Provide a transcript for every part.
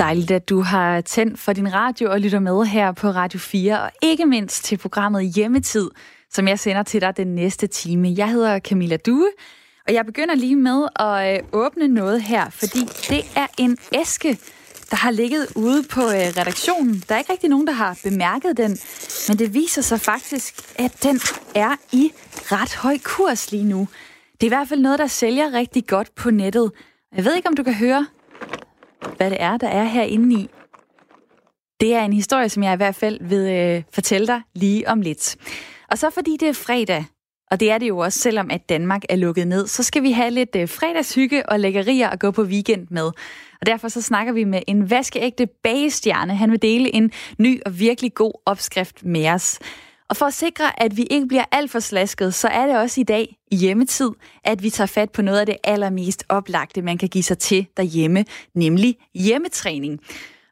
Dejligt, at du har tændt for din radio og lytter med her på Radio 4, og ikke mindst til programmet Hjemmetid, som jeg sender til dig den næste time. Jeg hedder Camilla Due, og jeg begynder lige med at øh, åbne noget her, fordi det er en æske, der har ligget ude på øh, redaktionen. Der er ikke rigtig nogen, der har bemærket den, men det viser sig faktisk, at den er i ret høj kurs lige nu. Det er i hvert fald noget, der sælger rigtig godt på nettet. Jeg ved ikke, om du kan høre, hvad det er, der er herinde i. Det er en historie, som jeg i hvert fald vil øh, fortælle dig lige om lidt. Og så fordi det er fredag, og det er det jo også, selvom at Danmark er lukket ned, så skal vi have lidt øh, fredagshygge og lækkerier at gå på weekend med. Og derfor så snakker vi med en vaskeægte bagestjerne. Han vil dele en ny og virkelig god opskrift med os. Og for at sikre, at vi ikke bliver alt for slasket, så er det også i dag i hjemmetid, at vi tager fat på noget af det allermest oplagte, man kan give sig til derhjemme, nemlig hjemmetræning.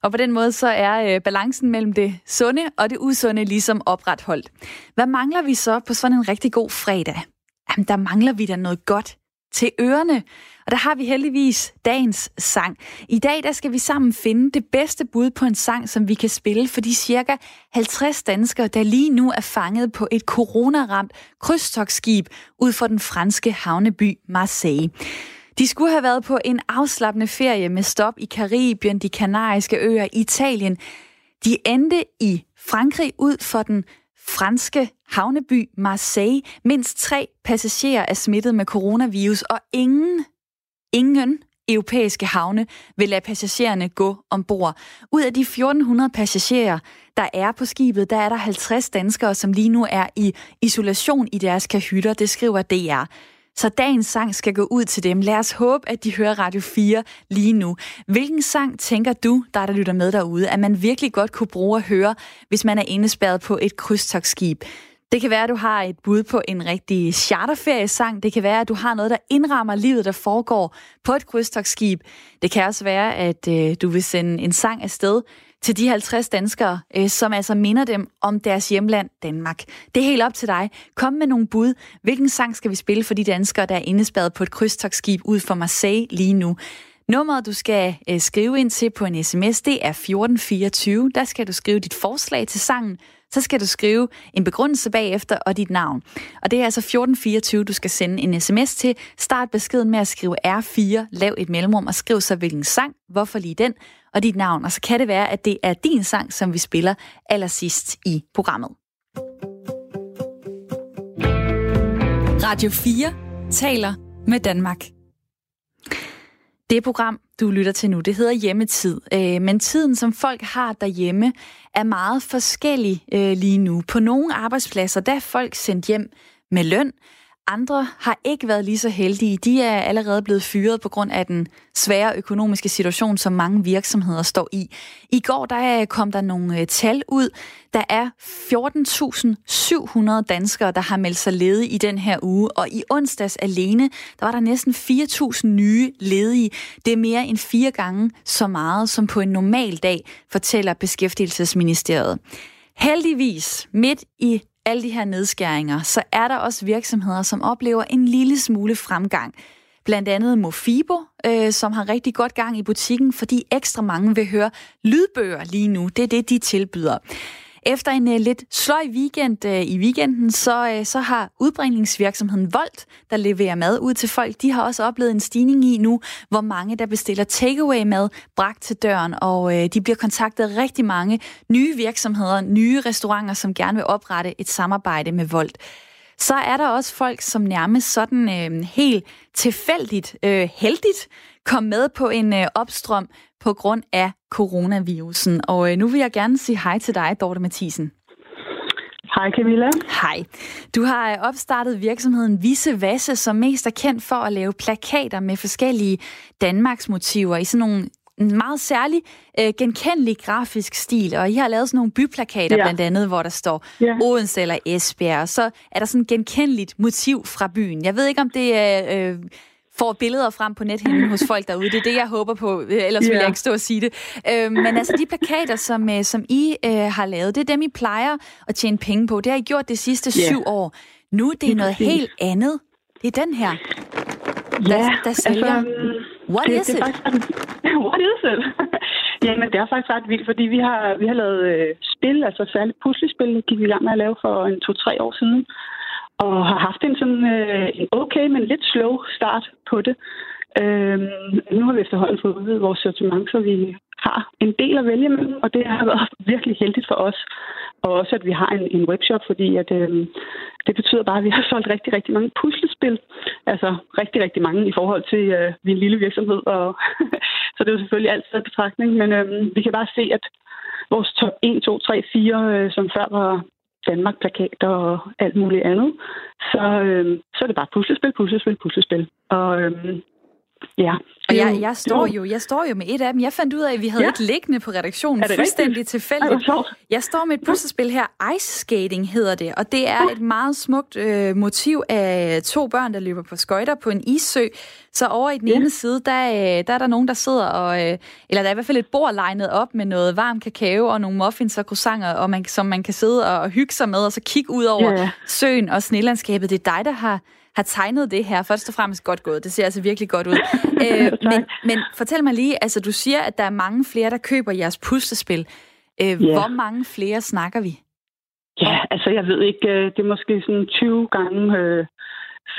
Og på den måde så er øh, balancen mellem det sunde og det usunde ligesom opretholdt. Hvad mangler vi så på sådan en rigtig god fredag? Jamen, der mangler vi da noget godt til ørerne. Og der har vi heldigvis dagens sang. I dag der skal vi sammen finde det bedste bud på en sang, som vi kan spille for de cirka 50 danskere, der lige nu er fanget på et coronaramt krydstogsskib ud for den franske havneby Marseille. De skulle have været på en afslappende ferie med stop i Karibien, de kanariske øer, Italien. De endte i Frankrig ud for den franske havneby Marseille. Mindst tre passagerer er smittet med coronavirus, og ingen, ingen europæiske havne vil lade passagererne gå ombord. Ud af de 1400 passagerer, der er på skibet, der er der 50 danskere, som lige nu er i isolation i deres kahytter, det skriver DR. Så dagens sang skal gå ud til dem. Lad os håbe, at de hører Radio 4 lige nu. Hvilken sang tænker du, der der lytter med derude, at man virkelig godt kunne bruge at høre, hvis man er indespærret på et krydstogsskib? Det kan være, at du har et bud på en rigtig charterferiesang. Det kan være, at du har noget, der indrammer livet, der foregår på et krydstogsskib. Det kan også være, at øh, du vil sende en sang afsted til de 50 danskere, øh, som altså minder dem om deres hjemland Danmark. Det er helt op til dig. Kom med nogle bud. Hvilken sang skal vi spille for de danskere, der er indespærret på et krydstogsskib ud for Marseille lige nu? Nummeret, du skal øh, skrive ind til på en sms, det er 1424. Der skal du skrive dit forslag til sangen, så skal du skrive en begrundelse bagefter og dit navn. Og det er altså 1424, du skal sende en sms til. Start beskeden med at skrive R4, lav et mellemrum og skriv så hvilken sang, hvorfor lige den, og dit navn. Og så kan det være, at det er din sang, som vi spiller allersidst i programmet. Radio 4 taler med Danmark. Det program, du lytter til nu, det hedder Hjemmetid. Øh, men tiden, som folk har derhjemme, er meget forskellig øh, lige nu. På nogle arbejdspladser, der er folk sendt hjem med løn, andre har ikke været lige så heldige. De er allerede blevet fyret på grund af den svære økonomiske situation, som mange virksomheder står i. I går der øh, kom der nogle øh, tal ud. Der er 14.700 danskere, der har meldt sig ledige i den her uge, og i onsdags alene, der var der næsten 4.000 nye ledige. Det er mere end fire gange så meget som på en normal dag, fortæller Beskæftigelsesministeriet. Heldigvis, midt i alle de her nedskæringer, så er der også virksomheder, som oplever en lille smule fremgang. Blandt andet Mofibo, øh, som har rigtig godt gang i butikken, fordi ekstra mange vil høre lydbøger lige nu. Det er det, de tilbyder. Efter en uh, lidt sløj weekend uh, i weekenden, så, uh, så har udbringningsvirksomheden Volt, der leverer mad ud til folk, de har også oplevet en stigning i nu, hvor mange, der bestiller takeaway mad bragt til døren, og uh, de bliver kontaktet rigtig mange nye virksomheder, nye restauranter, som gerne vil oprette et samarbejde med Volt. Så er der også folk, som nærmest sådan øh, helt tilfældigt, øh, heldigt, kom med på en øh, opstrøm på grund af coronavirusen. Og øh, nu vil jeg gerne sige hej til dig, Dorte Mathisen. Hej Camilla. Hej. Du har øh, opstartet virksomheden Visse Vasse, som mest er kendt for at lave plakater med forskellige Danmarks motiver i sådan nogle en meget særlig, øh, genkendelig grafisk stil, og I har lavet sådan nogle byplakater ja. blandt andet, hvor der står ja. Odense eller Esbjerg, og så er der sådan et genkendeligt motiv fra byen. Jeg ved ikke, om det er... Øh, får billeder frem på nethinden hos folk derude. Det er det, jeg håber på, øh, ellers yeah. vil jeg ikke stå og sige det. Øh, men altså, de plakater, som, øh, som I øh, har lavet, det er dem, I plejer at tjene penge på. Det har I gjort de sidste yeah. syv år. Nu det er noget helt andet. Det er den her, der, ja, der sælger. Altså, What det, is det it? Faktisk, what is it? Jamen, det er faktisk ret vildt, fordi vi har, vi har lavet øh, spil, altså særligt puslespil, det gik vi i gang med at lave for en to-tre år siden, og har haft en sådan øh, en okay, men lidt slow start på det. Øhm, nu har vi efterhånden fået udvidet vores sortiment, så vi har en del at vælge mellem, og det har været virkelig heldigt for os. Og også, at vi har en, en webshop, fordi at, øhm, det betyder bare, at vi har solgt rigtig, rigtig mange puslespil. Altså rigtig, rigtig mange i forhold til, øh, vi er en lille virksomhed, og så det er jo selvfølgelig altid en betragtning. Men øhm, vi kan bare se, at vores top 1, 2, 3, 4, øh, som før var Danmark-plakater og alt muligt andet, så, øh, så er det bare puslespil, puslespil, puslespil. Og øhm, Ja. Og jeg, jeg, står jo, jeg står jo med et af dem. Jeg fandt ud af, at vi havde ja. et liggende på redaktionen, fuldstændig tilfældigt. Jeg står med et puslespil her, Ice Skating hedder det, og det er et meget smukt øh, motiv af to børn, der løber på skøjter på en issø. Så over i den ja. ene side, der, øh, der er der nogen, der sidder og... Øh, eller der er i hvert fald et bord legnet op med noget varm kakao og nogle muffins og croissanter, og man, som man kan sidde og hygge sig med, og så kigge ud over ja. søen og snelandskabet. Det er dig, der har har tegnet det her. Først og fremmest godt gået. Det ser altså virkelig godt ud. øh, men, men fortæl mig lige, altså du siger, at der er mange flere, der køber jeres puslespil. Øh, yeah. Hvor mange flere snakker vi? Ja, altså jeg ved ikke, øh, det er måske sådan 20 gange øh,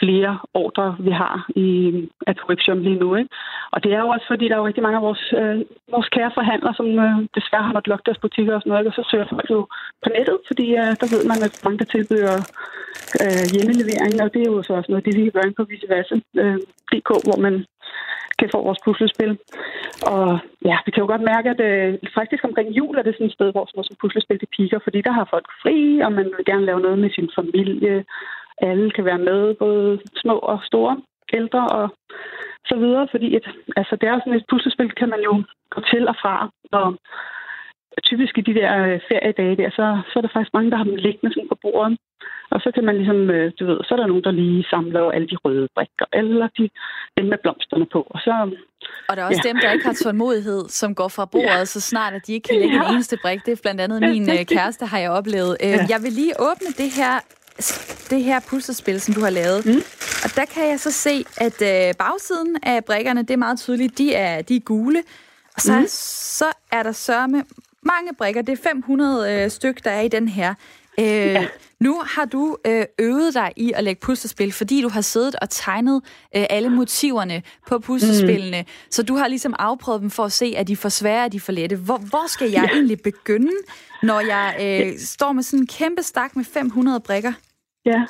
flere ordre, vi har i at lige nu. Ikke? Og det er jo også, fordi der er jo rigtig mange af vores, øh, vores kære forhandlere, som øh, desværre har måttet lukke deres butikker og sådan noget, og så søger folk jo på nettet, fordi øh, der ved man, at mange der tilbyder øh, hjemmelevering, og det er jo så også noget, det vi kan gøre på viceversa.dk, øh, hvor man kan få vores puslespil. Og ja, vi kan jo godt mærke, at øh, faktisk omkring jul er det sådan et sted, hvor sådan noget som puslespil det piker, fordi der har folk fri, og man vil gerne lave noget med sin familie, alle kan være med, både små og store, ældre og så videre, fordi et, altså, det er sådan et puslespil, kan man jo gå til og fra, og typisk i de der øh, feriedage der, så, så er der faktisk mange, der har dem liggende sådan på bordet. Og så kan man ligesom, øh, du ved, så er der nogen, der lige samler alle de røde brikker, eller de, dem med blomsterne på. Og, så, og der er også ja. dem, der ikke har tålmodighed, som går fra bordet, ja. så snart at de ikke kan lægge ja. en eneste brik. Det er blandt andet min øh, kæreste, har jeg oplevet. Ja. Jeg vil lige åbne det her det her puslespil, som du har lavet. Mm. Og der kan jeg så se, at øh, bagsiden af brikkerne, det er meget tydeligt, de er, de er gule. Og så, mm. så er der sørme mange brikker. Det er 500 øh, styk, der er i den her. Øh, ja. Nu har du øh, øvet dig i at lægge puslespil, fordi du har siddet og tegnet øh, alle motiverne på puslespillene. Mm. Så du har ligesom afprøvet dem for at se, at de for svære, at de for lette. Hvor, hvor skal jeg ja. egentlig begynde, når jeg øh, står med sådan en kæmpe stak med 500 brikker? Ja,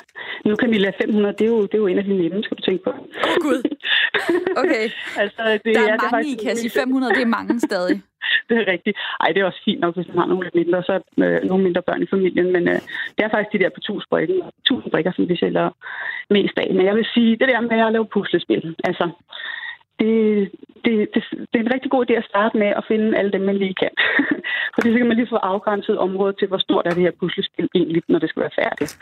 nu kan vi lade 500, det er jo, det er jo en af dine nemme, skal du tænke på. Åh oh, Gud. Okay. altså, det, der er ja, mange det er faktisk... i, sige. 500, det er mange stadig. det er rigtigt. Ej, det er også fint nok, hvis man har nogle lidt mindre, så øh, nogle mindre børn i familien, men øh, det er faktisk de der på 1000 brikker, 1000 brikker, som vi sælger mest af. Men jeg vil sige, det der med at lave puslespil, altså, det, det, det, det er en rigtig god idé at starte med at finde alle dem, man lige kan. Fordi så kan man lige få afgrænset området til, hvor stort er det her puslespil egentlig, når det skal være færdigt.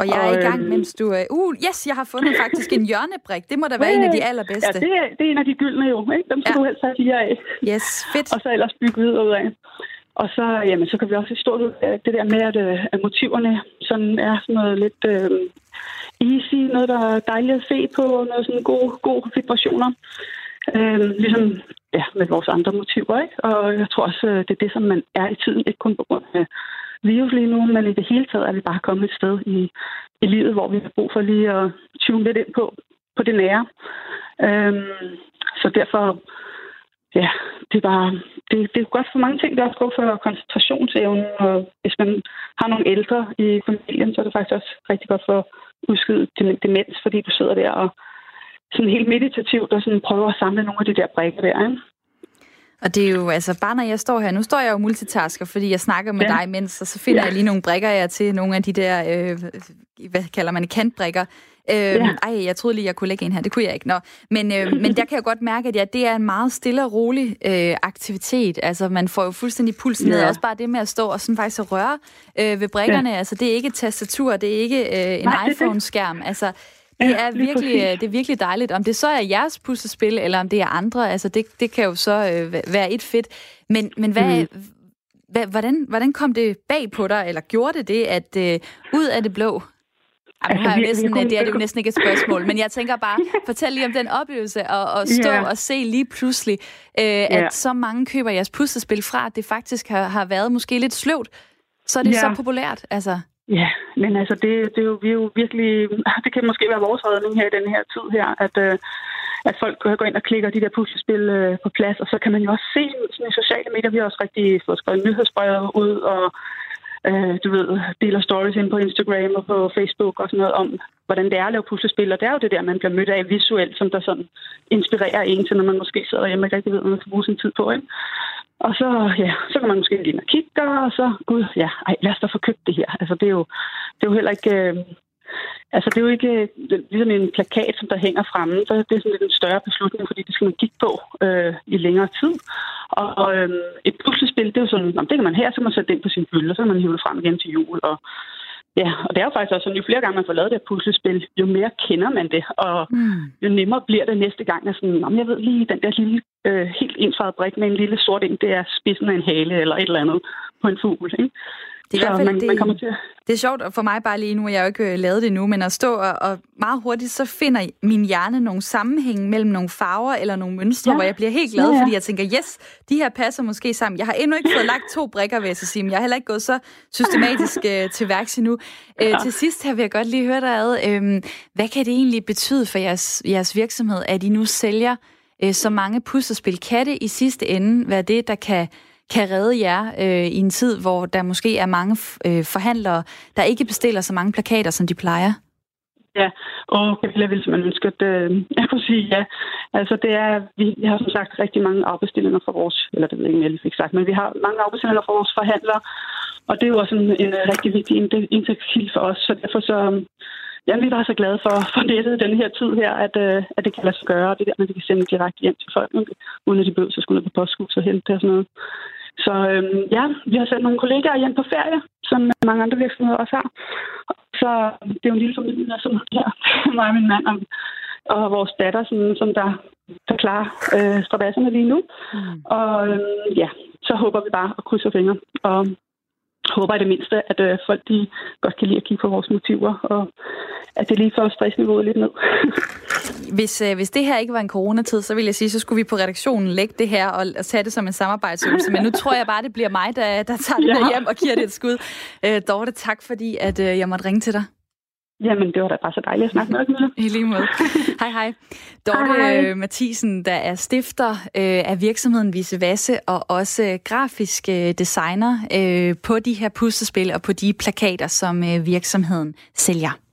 Og jeg er og, i gang, øhm, mens du... Uh, yes, jeg har fundet faktisk en hjørnebrik. Det må da være en af de allerbedste. Ja, det er, det er en af de gyldne jo. Ikke? Dem skal ja. du helst have fire af. Yes, fedt. Og så ellers bygge videre ud af. Og så, jamen, så kan vi også stå ud af det der med, at, øh, at motiverne sådan er sådan noget lidt øh, easy, noget, der er dejligt at se på, noget sådan gode, gode vibrationer. Øh, ligesom ja, med vores andre motiver, ikke? Og jeg tror også, øh, det er det, som man er i tiden, ikke kun på grund af virus lige nu, men i det hele taget er vi bare kommet et sted i, i livet, hvor vi har brug for lige at tune lidt ind på, på det nære. Øhm, så derfor, ja, det er bare, det, det er godt for mange ting. Det er også godt for koncentrationsevnen, og hvis man har nogle ældre i familien, så er det faktisk også rigtig godt for udskydet demens, fordi du sidder der og sådan helt meditativt og sådan prøver at samle nogle af de der brikker der. Ikke? Og det er jo, altså bare når jeg står her, nu står jeg jo multitasker, fordi jeg snakker med ja. dig imens, og så finder ja. jeg lige nogle brikker jeg til nogle af de der, øh, hvad kalder man kantbrikker. Øh, ja. Ej, jeg troede lige, jeg kunne lægge en her, det kunne jeg ikke. Nå. Men, øh, men der kan jeg godt mærke, at ja, det er en meget stille og rolig øh, aktivitet. Altså man får jo fuldstændig puls ned, ja. også bare det med at stå og sådan faktisk at røre øh, ved brikkerne. Ja. Altså det er ikke et tastatur, det er ikke øh, en iPhone-skærm. Altså det er, virkelig, øh, det er virkelig dejligt. Om det så er jeres puslespil, eller om det er andre, altså det, det kan jo så øh, være et fedt. Men, men hvad, mm. hvad, hvordan, hvordan kom det bag på dig, eller gjorde det det, at øh, ud af det blå, Ej, altså, har jeg næsten, det er det jo næsten ikke et spørgsmål, men jeg tænker bare, fortæl lige om den oplevelse og, og stå yeah. og se lige pludselig, øh, at yeah. så mange køber jeres puslespil fra, at det faktisk har, har været måske lidt sløvt, så er det yeah. så populært. Altså. Ja, men altså, det, det er jo, vi er jo virkelig, det kan måske være vores redning her i den her tid her, at, øh, at folk går ind og klikker de der puslespil øh, på plads, og så kan man jo også se sådan i sociale medier, vi har også rigtig fået skrevet nyhedsbreve ud, og øh, du ved, deler stories ind på Instagram og på Facebook og sådan noget om, hvordan det er at lave puslespil. Og det er jo det der, man bliver mødt af visuelt, som der sådan inspirerer en til, når man måske sidder hjemme og ikke rigtig ved, hvad man skal bruge sin tid på. Ikke? Og så, ja, så kan man måske lige og kigge, og så, gud, ja, ej, lad os da få købt det her. Altså, det er jo, det er jo heller ikke... Øh, Altså, det er jo ikke ligesom en plakat, som der hænger fremme. Så det er sådan lidt en større beslutning, fordi det skal man kigge på øh, i længere tid. Og, øh, et puslespil, det er jo sådan, det kan man her, så kan man sætte det ind på sin hylde, og så kan man hive det frem igen til jul. Og, ja, og det er jo faktisk også sådan, jo flere gange man får lavet det her puslespil, jo mere kender man det, og mm. jo nemmere bliver det næste gang. At sådan, om jeg ved lige, den der lille, øh, helt ensfarvet brik med en lille sort ind, det er spidsen af en hale eller et eller andet på en fugl. Ikke? Det er i hvert fald, man, det, man kommer til. det er sjovt for mig bare lige nu, jeg har jo ikke øh, lavet det nu, men at stå og, og meget hurtigt, så finder min hjerne nogle sammenhæng mellem nogle farver eller nogle mønstre, ja. hvor jeg bliver helt glad, ja, ja. fordi jeg tænker, yes, de her passer måske sammen. Jeg har endnu ikke fået lagt to brikker, vil jeg så sige, men jeg har heller ikke gået så systematisk uh, til værks endnu. Ja. Uh, til sidst her vil jeg godt lige høre dig ad, uh, hvad kan det egentlig betyde for jeres, jeres virksomhed, at I nu sælger uh, så mange puslespil? Kan det i sidste ende være det, der kan kan redde jer øh, i en tid, hvor der måske er mange øh, forhandlere, der ikke bestiller så mange plakater, som de plejer? Ja, og Camilla ville simpelthen ønske, at øh, jeg kunne sige ja. Altså det er, vi, vi har som sagt rigtig mange afbestillinger fra vores, eller det ved jeg ikke, jeg fik sagt, men vi har mange afbestillinger fra vores forhandlere, og det er jo også en, en øh, rigtig vigtig indtægtskilde for os, så derfor så, øhm, ja, vi er bare så glade for, for nettet den her tid her, at, øh, at det kan lade sig gøre, og det der, at vi kan sende direkte hjem til folk, uden at de behøver at skulle ned på posthus og hente det og sådan noget. Så øhm, ja, vi har sendt nogle kollegaer hjem på ferie, som mange andre virksomheder også har. Så det er jo en lille familie, som her, mig og min mand og, og vores datter, som, som der forklarer øh, strabasserne lige nu. Mm. Og øhm, ja, så håber vi bare at krydse fingre og håber i det mindste, at øh, folk de godt kan lide at kigge på vores motiver, og at det lige får stressniveauet lidt ned. hvis, øh, hvis det her ikke var en coronatid, så ville jeg sige, så skulle vi på redaktionen lægge det her og, og tage det som en samarbejdsøvelse. Men nu tror jeg bare, det bliver mig, der, der tager det ja. hjem og giver det et skud. Øh, Dorte, tak fordi at, øh, jeg måtte ringe til dig. Jamen, det var da bare så dejligt at snakke med dig. I lige måde. hej, hej. Dorte hej, hej. Mathisen, der er stifter øh, af virksomheden Vise Vasse, og også grafisk øh, designer øh, på de her puslespil og på de plakater, som øh, virksomheden sælger.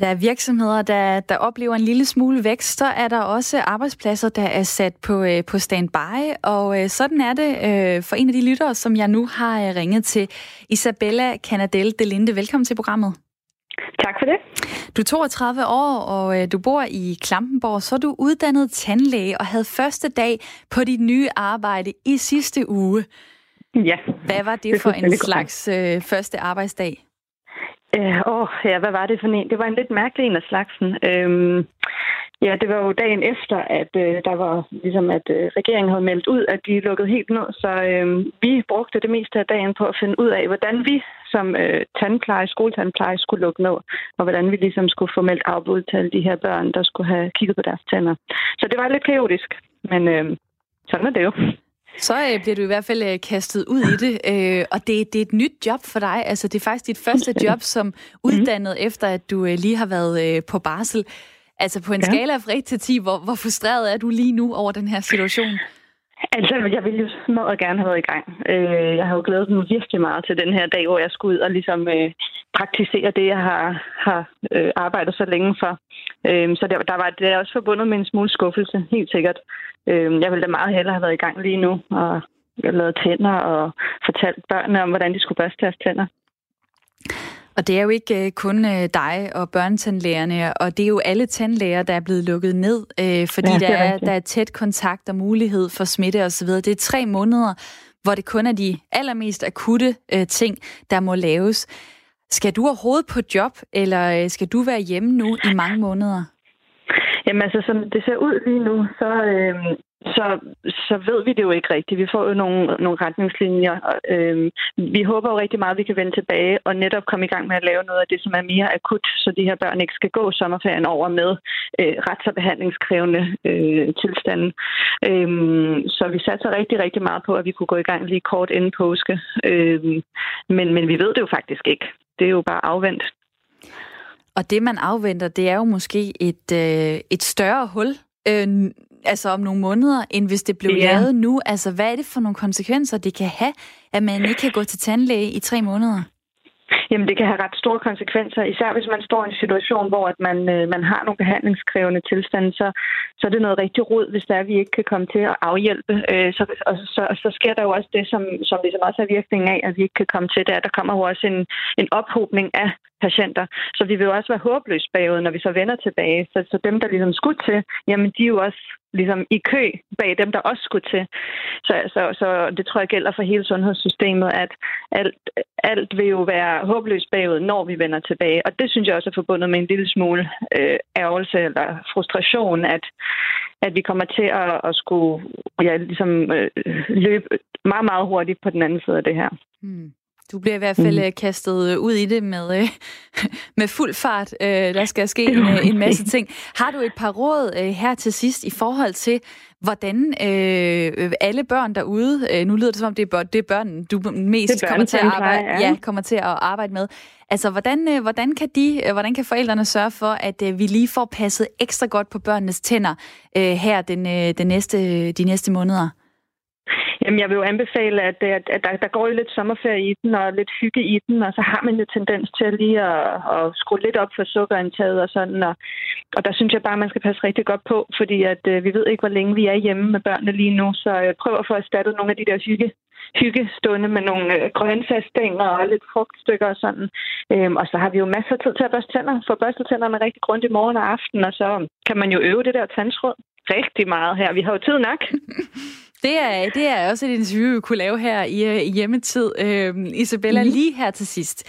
Der er virksomheder, der, der oplever en lille smule vækst, så er der også arbejdspladser, der er sat på, øh, på standby, og øh, sådan er det øh, for en af de lyttere, som jeg nu har øh, ringet til. Isabella Canadel de Linde, velkommen til programmet. Tak for det. Du er 32 år, og øh, du bor i Klampenborg, så er du uddannet tandlæge og havde første dag på dit nye arbejde i sidste uge. Ja. Hvad var det, det for en slags øh, første arbejdsdag? Øh, åh, ja, hvad var det for en? Det var en lidt mærkelig en af slagsen. Øhm, ja, det var jo dagen efter, at øh, der var ligesom, at øh, regeringen havde meldt ud, at de lukkede helt ned. Så øh, vi brugte det meste af dagen på at finde ud af, hvordan vi som øh, tandpleje, skoletandpleje skulle lukke ned, og hvordan vi ligesom skulle få meldt afbud til alle de her børn, der skulle have kigget på deres tænder. Så det var lidt kaotisk, men øh, sådan er det jo. Så øh, bliver du i hvert fald øh, kastet ud i det, øh, og det, det er et nyt job for dig. Altså, det er faktisk dit første job som uddannet, mm. efter at du øh, lige har været øh, på barsel. Altså, på en ja. skala fra 1 til 10, hvor, hvor frustreret er du lige nu over den her situation? Altså, jeg ville jo meget gerne have været i gang. Øh, jeg har jo glædet mig virkelig meget til den her dag, hvor jeg skulle ud og ligesom øh, praktisere det, jeg har, har øh, arbejdet så længe for. Øh, så der, der var det er også forbundet med en smule skuffelse, helt sikkert. Øh, jeg ville da meget hellere have været i gang lige nu, og lavet tænder og fortalt børnene om, hvordan de skulle børste deres tænder. Og det er jo ikke øh, kun øh, dig og børnetandlægerne, og det er jo alle tandlæger, der er blevet lukket ned, øh, fordi ja, der, er, der er tæt kontakt og mulighed for smitte osv. Det er tre måneder, hvor det kun er de allermest akutte ting, der må laves. Skal du overhovedet på job, eller skal du være hjemme nu i mange måneder? Jamen altså, som det ser ud lige nu, så, øh, så, så ved vi det jo ikke rigtigt. Vi får jo nogle, nogle retningslinjer. Øh, vi håber jo rigtig meget, at vi kan vende tilbage og netop komme i gang med at lave noget af det, som er mere akut, så de her børn ikke skal gå sommerferien over med øh, rets- og behandlingskrævende øh, tilstande. Øh, så vi satser rigtig, rigtig meget på, at vi kunne gå i gang lige kort inden påske. Øh, men, men vi ved det jo faktisk ikke. Det er jo bare afvendt. Og det, man afventer, det er jo måske et, øh, et større hul, øh, altså om nogle måneder, end hvis det blev ja. lavet nu. Altså, hvad er det for nogle konsekvenser, det kan have, at man ikke kan gå til tandlæge i tre måneder? Jamen, det kan have ret store konsekvenser, især hvis man står i en situation, hvor at man, øh, man har nogle behandlingskrævende tilstande, så, så er det noget rigtig rod, hvis der er, vi ikke kan komme til at afhjælpe. Øh, så, og så, så sker der jo også det, som, som ligesom også er virkningen af, at vi ikke kan komme til det, at der kommer jo også en, en ophobning af patienter. Så vi vil jo også være håbløst bagud, når vi så vender tilbage. Så, så dem, der ligesom skulle til, jamen de er jo også ligesom i kø bag dem, der også skulle til. Så, så, så det tror jeg gælder for hele sundhedssystemet, at alt, alt vil jo være håbløst bagud, når vi vender tilbage. Og det synes jeg også er forbundet med en lille smule øh, ærgelse eller frustration, at, at vi kommer til at, at skulle ja, ligesom, øh, løbe meget, meget hurtigt på den anden side af det her. Hmm. Du bliver i hvert fald mm. kastet ud i det med, øh, med fuld fart. Der skal ske en, en masse ting. Har du et par råd her til sidst i forhold til, hvordan øh, alle børn derude, øh, nu lyder det som om, det er, børn, det er børn, du mest børn, kommer til at arbejde, ja. ja, kommer til at arbejde med. Altså, hvordan, øh, hvordan, kan de, hvordan kan forældrene sørge for, at øh, vi lige får passet ekstra godt på børnenes tænder øh, her den, øh, den næste, de næste måneder? Jamen, jeg vil jo anbefale, at, at, at der, der går jo lidt sommerferie i den, og lidt hygge i den, og så har man jo tendens til at lige at, at skrue lidt op for sukkerindtaget og sådan, og, og der synes jeg bare, at man skal passe rigtig godt på, fordi at øh, vi ved ikke, hvor længe vi er hjemme med børnene lige nu, så øh, jeg prøver at få erstattet nogle af de der hygge hyggestunde med nogle øh, grøntsagsstænger og lidt frugtstykker og sådan. Øhm, og så har vi jo masser af tid til at børste tænder, få børstet tænderne rigtig grundigt morgen og aften, og så kan man jo øve det der tandsråd rigtig meget her. Vi har jo tid nok. Det er, det er også et interview, vi kunne lave her i, øh, i hjemmetid. Øh, Isabella, mm. lige her til sidst.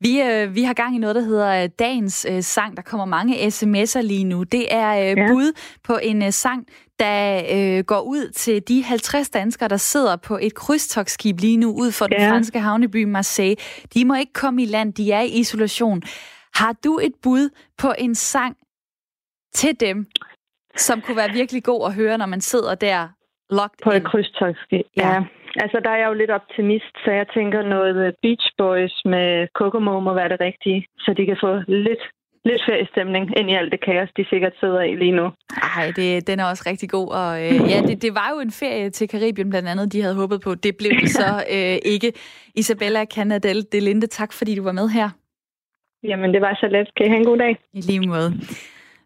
Vi, øh, vi har gang i noget, der hedder øh, dagens øh, sang. Der kommer mange sms'er lige nu. Det er øh, ja. bud på en øh, sang, der øh, går ud til de 50 danskere, der sidder på et krydstogsskib lige nu ud for ja. den franske havneby Marseille. De må ikke komme i land, de er i isolation. Har du et bud på en sang til dem, som kunne være virkelig god at høre, når man sidder der Locked på et krydstogsskib. Ja. ja. Altså, der er jeg jo lidt optimist, så jeg tænker noget Beach Boys med Kokomo må være det rigtige, så de kan få lidt lidt feriestemning ind i alt det kaos, de sikkert sidder i lige nu. Ej, det, den er også rigtig god. Og øh, ja, det, det var jo en ferie til Karibien blandt andet, de havde håbet på. Det blev det så øh, ikke. Isabella Canadel Delinde, tak fordi du var med her. Jamen, det var så let. Kan I have en god dag? I lige måde.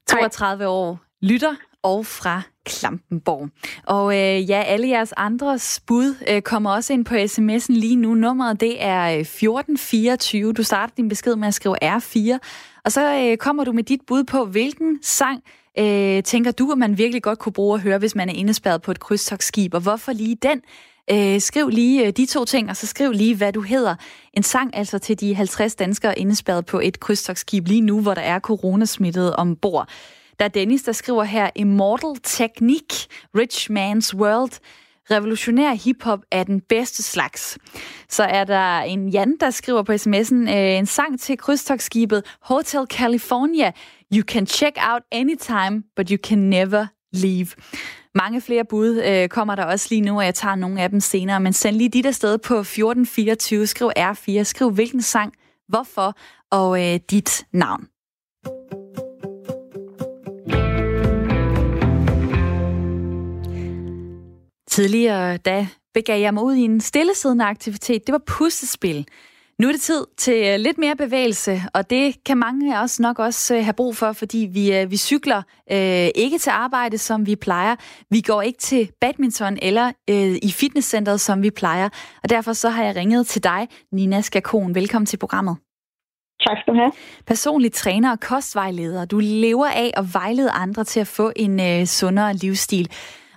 32 Hej. år lytter og fra Klampenborg. Og øh, ja, alle jeres andres bud øh, kommer også ind på sms'en lige nu. Nummeret det er øh, 1424. Du starter din besked med at skrive R4, og så øh, kommer du med dit bud på, hvilken sang øh, tænker du, at man virkelig godt kunne bruge at høre, hvis man er indespærret på et krydstogsskib, og hvorfor lige den? Øh, skriv lige øh, de to ting, og så skriv lige, hvad du hedder. En sang altså til de 50 danskere indespærret på et krydstogsskib lige nu, hvor der er coronasmittet ombord. Der er Dennis, der skriver her, Immortal Technique, Rich Man's World. Revolutionær hiphop er den bedste slags. Så er der en Jan, der skriver på sms'en øh, en sang til krydstogsskibet Hotel California. You can check out anytime, but you can never leave. Mange flere bud øh, kommer der også lige nu, og jeg tager nogle af dem senere. Men send lige dit afsted på 1424, skriv R4, skriv hvilken sang, hvorfor og øh, dit navn. Tidligere da begav jeg mig ud i en stillesiddende aktivitet. Det var puslespil. Nu er det tid til øh, lidt mere bevægelse, og det kan mange af os nok også øh, have brug for, fordi vi, øh, vi cykler øh, ikke til arbejde, som vi plejer. Vi går ikke til badminton eller øh, i fitnesscenteret, som vi plejer. Og derfor så har jeg ringet til dig, Nina Skakon. Velkommen til programmet. Tak skal du have. Personlig træner og kostvejleder. Du lever af at vejlede andre til at få en øh, sundere livsstil.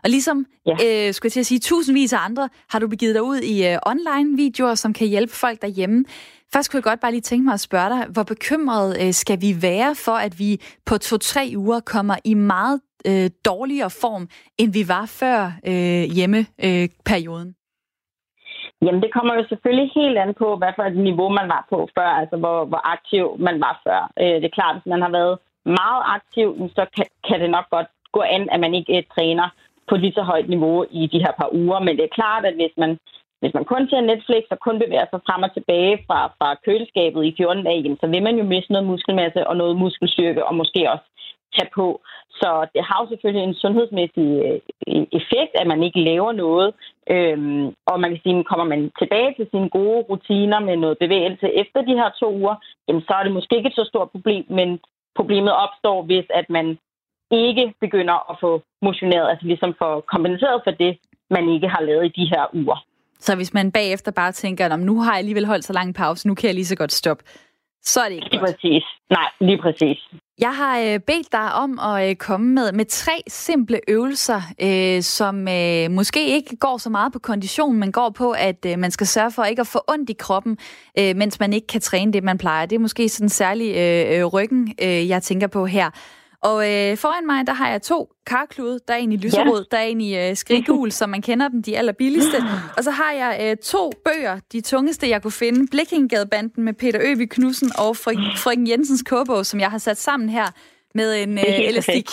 Og ligesom, ja. øh, skulle jeg til at sige, tusindvis af andre, har du begivet dig ud i øh, online-videoer, som kan hjælpe folk derhjemme. Først kunne jeg godt bare lige tænke mig at spørge dig, hvor bekymret øh, skal vi være for, at vi på to-tre uger kommer i meget øh, dårligere form, end vi var før øh, hjemmeperioden? Øh, Jamen, det kommer jo selvfølgelig helt an på, hvad for et niveau man var på før, altså hvor, hvor aktiv man var før. Øh, det er klart, hvis man har været meget aktiv, så kan, kan det nok godt gå an, at man ikke øh, træner på lige så højt niveau i de her par uger. Men det er klart, at hvis man, hvis man kun ser Netflix og kun bevæger sig frem og tilbage fra, fra køleskabet i 14 dage, så vil man jo miste noget muskelmasse og noget muskelstyrke, og måske også tage på. Så det har jo selvfølgelig en sundhedsmæssig øh, effekt, at man ikke laver noget. Øhm, og man kan sige, at kommer man tilbage til sine gode rutiner med noget bevægelse efter de her to uger, jamen, så er det måske ikke et så stort problem, men problemet opstår, hvis at man ikke begynder at få motioneret, altså ligesom få kompenseret for det, man ikke har lavet i de her uger. Så hvis man bagefter bare tænker, at nu har jeg alligevel holdt så lang pause, nu kan jeg lige så godt stoppe, så er det ikke lige godt. præcis. Nej, lige præcis. Jeg har øh, bedt dig om at øh, komme med, med tre simple øvelser, øh, som øh, måske ikke går så meget på kondition, men går på, at øh, man skal sørge for ikke at få ondt i kroppen, øh, mens man ikke kan træne det, man plejer. Det er måske sådan særlig øh, øh ryggen, øh, jeg tænker på her. Og øh, foran mig, der har jeg to karklude. Der er en i lyserød, ja. der er en i øh, skriggul, som man kender dem, de allerbilligste. Og så har jeg øh, to bøger, de tungeste, jeg kunne finde. Blikkingadebanden med Peter Øvig Knudsen og Frøken Jensens kogebog, som jeg har sat sammen her med en øh, elastik.